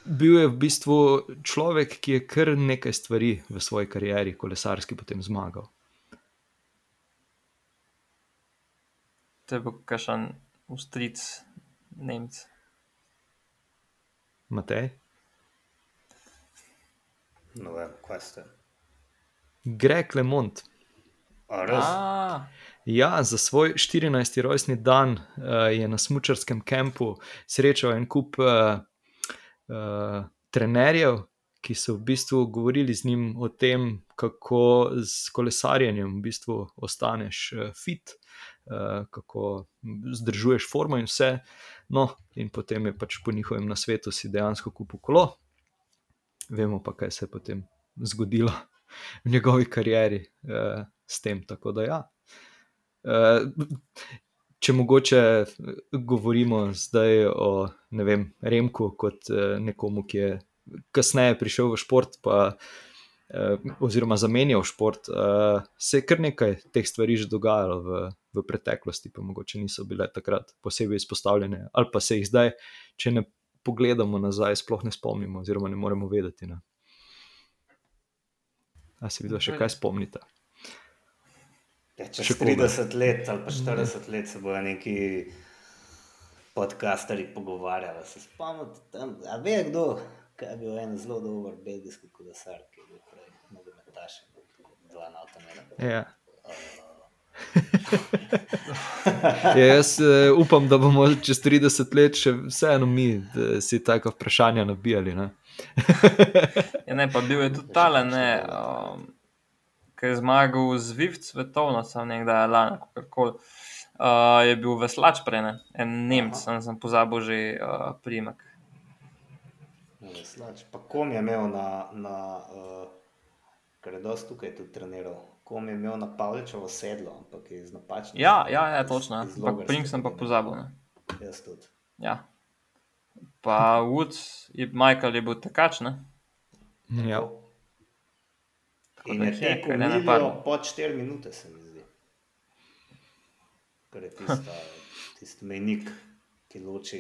Bil je v bistvu človek, ki je kar nekaj stvari v svoji karieri kolesarski potem zmagal. To je bil kakšen ustric Nemc. Matej? No, vem, kaj ste. Greg Lemont. A, res? A, Ja, za svoj 14. rojstni dan uh, je na smočarskem kampu srečal en kup uh, uh, trenerjev, ki so v bistvu govorili z njim o tem, kako z kolesarjenjem v bistvu ostaneš uh, fit, uh, kako zdržuješ formo in vse. No, in potem je pač po njihovem nasvetu si dejansko kupil kolo. Vemo pa, kaj se je potem zgodilo v njegovi karieri uh, s tem. Tako da ja. Uh, če mogoče govorimo zdaj o vem, Remku kot uh, nekomu, ki je kasneje prišel v šport, pa, uh, oziroma zamenjal šport, uh, se je kar nekaj teh stvari že dogajalo v, v preteklosti, pa mogoče niso bile takrat posebej izpostavljene, ali pa se jih zdaj, če ne pogledamo nazaj, sploh ne spomnimo, oziroma ne moremo vedeti. Ne? A se vidi, še kaj spomnite? Ja, čez Še koga? 30 let ali pa 40 let se bojo neki podcasteri pogovarjali. Se spomnite tam, a ve kdo, kaj je bil en zelo dober belgijski kolesar, ki je bil prej nogometaš, dva na avtomobile. Ja. Ja, jaz uh, upam, da bomo čez 30 let še vseeno mi da si tako vprašanja nabijali. Ne? ja, ne, pa bil je tudi tale, ne, um, ki je zmagal z Viv svetovno, sem nekdaj lani, kako uh, je bil veslač prej, ne, en Nemc, sem, sem pozabil že uh, primek. Slač. Pa kom je imel na, na uh, ker je dosti tukaj tudi treniral, kom je imel na Pavličevo sedlo, ampak je iz napačnega. Ja, ja, ja, točno. Ampak Logarske primek sem pa pozabil. Ne. Jaz tudi. Ja. Pa Woods, Michael je bil tekač, ne? Ja. Tako In je tekel kar napadlo. pod 4 minute, se mi zdi. Ker je tista, tisti mejnik, ki loči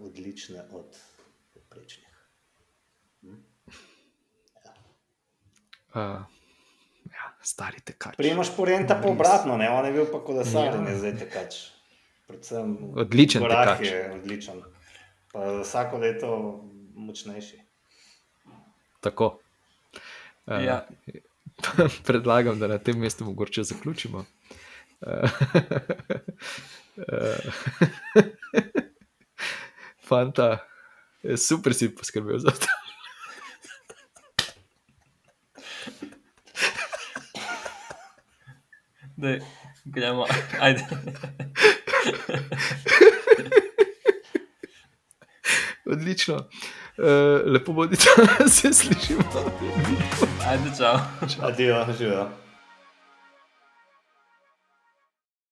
odlične od poprečnih. Uh, ja, stari tekač. Primoš porenta pa obratno, ne? on je bil pa kolesar Ja. in je zdaj tekač. Predvsem Odličen tekač. je odličen. Pa vsako leto močnejši. Tako. Uh, Ja. Predlagam, da na tem mestu mogoče zaključimo. Uh, uh, Fanta, super si poskrbel za to. Dej, gremo, ajde. Odlično. Uh, lepo bodite, se slišimo. Ajde, čau. Adijo, živijo.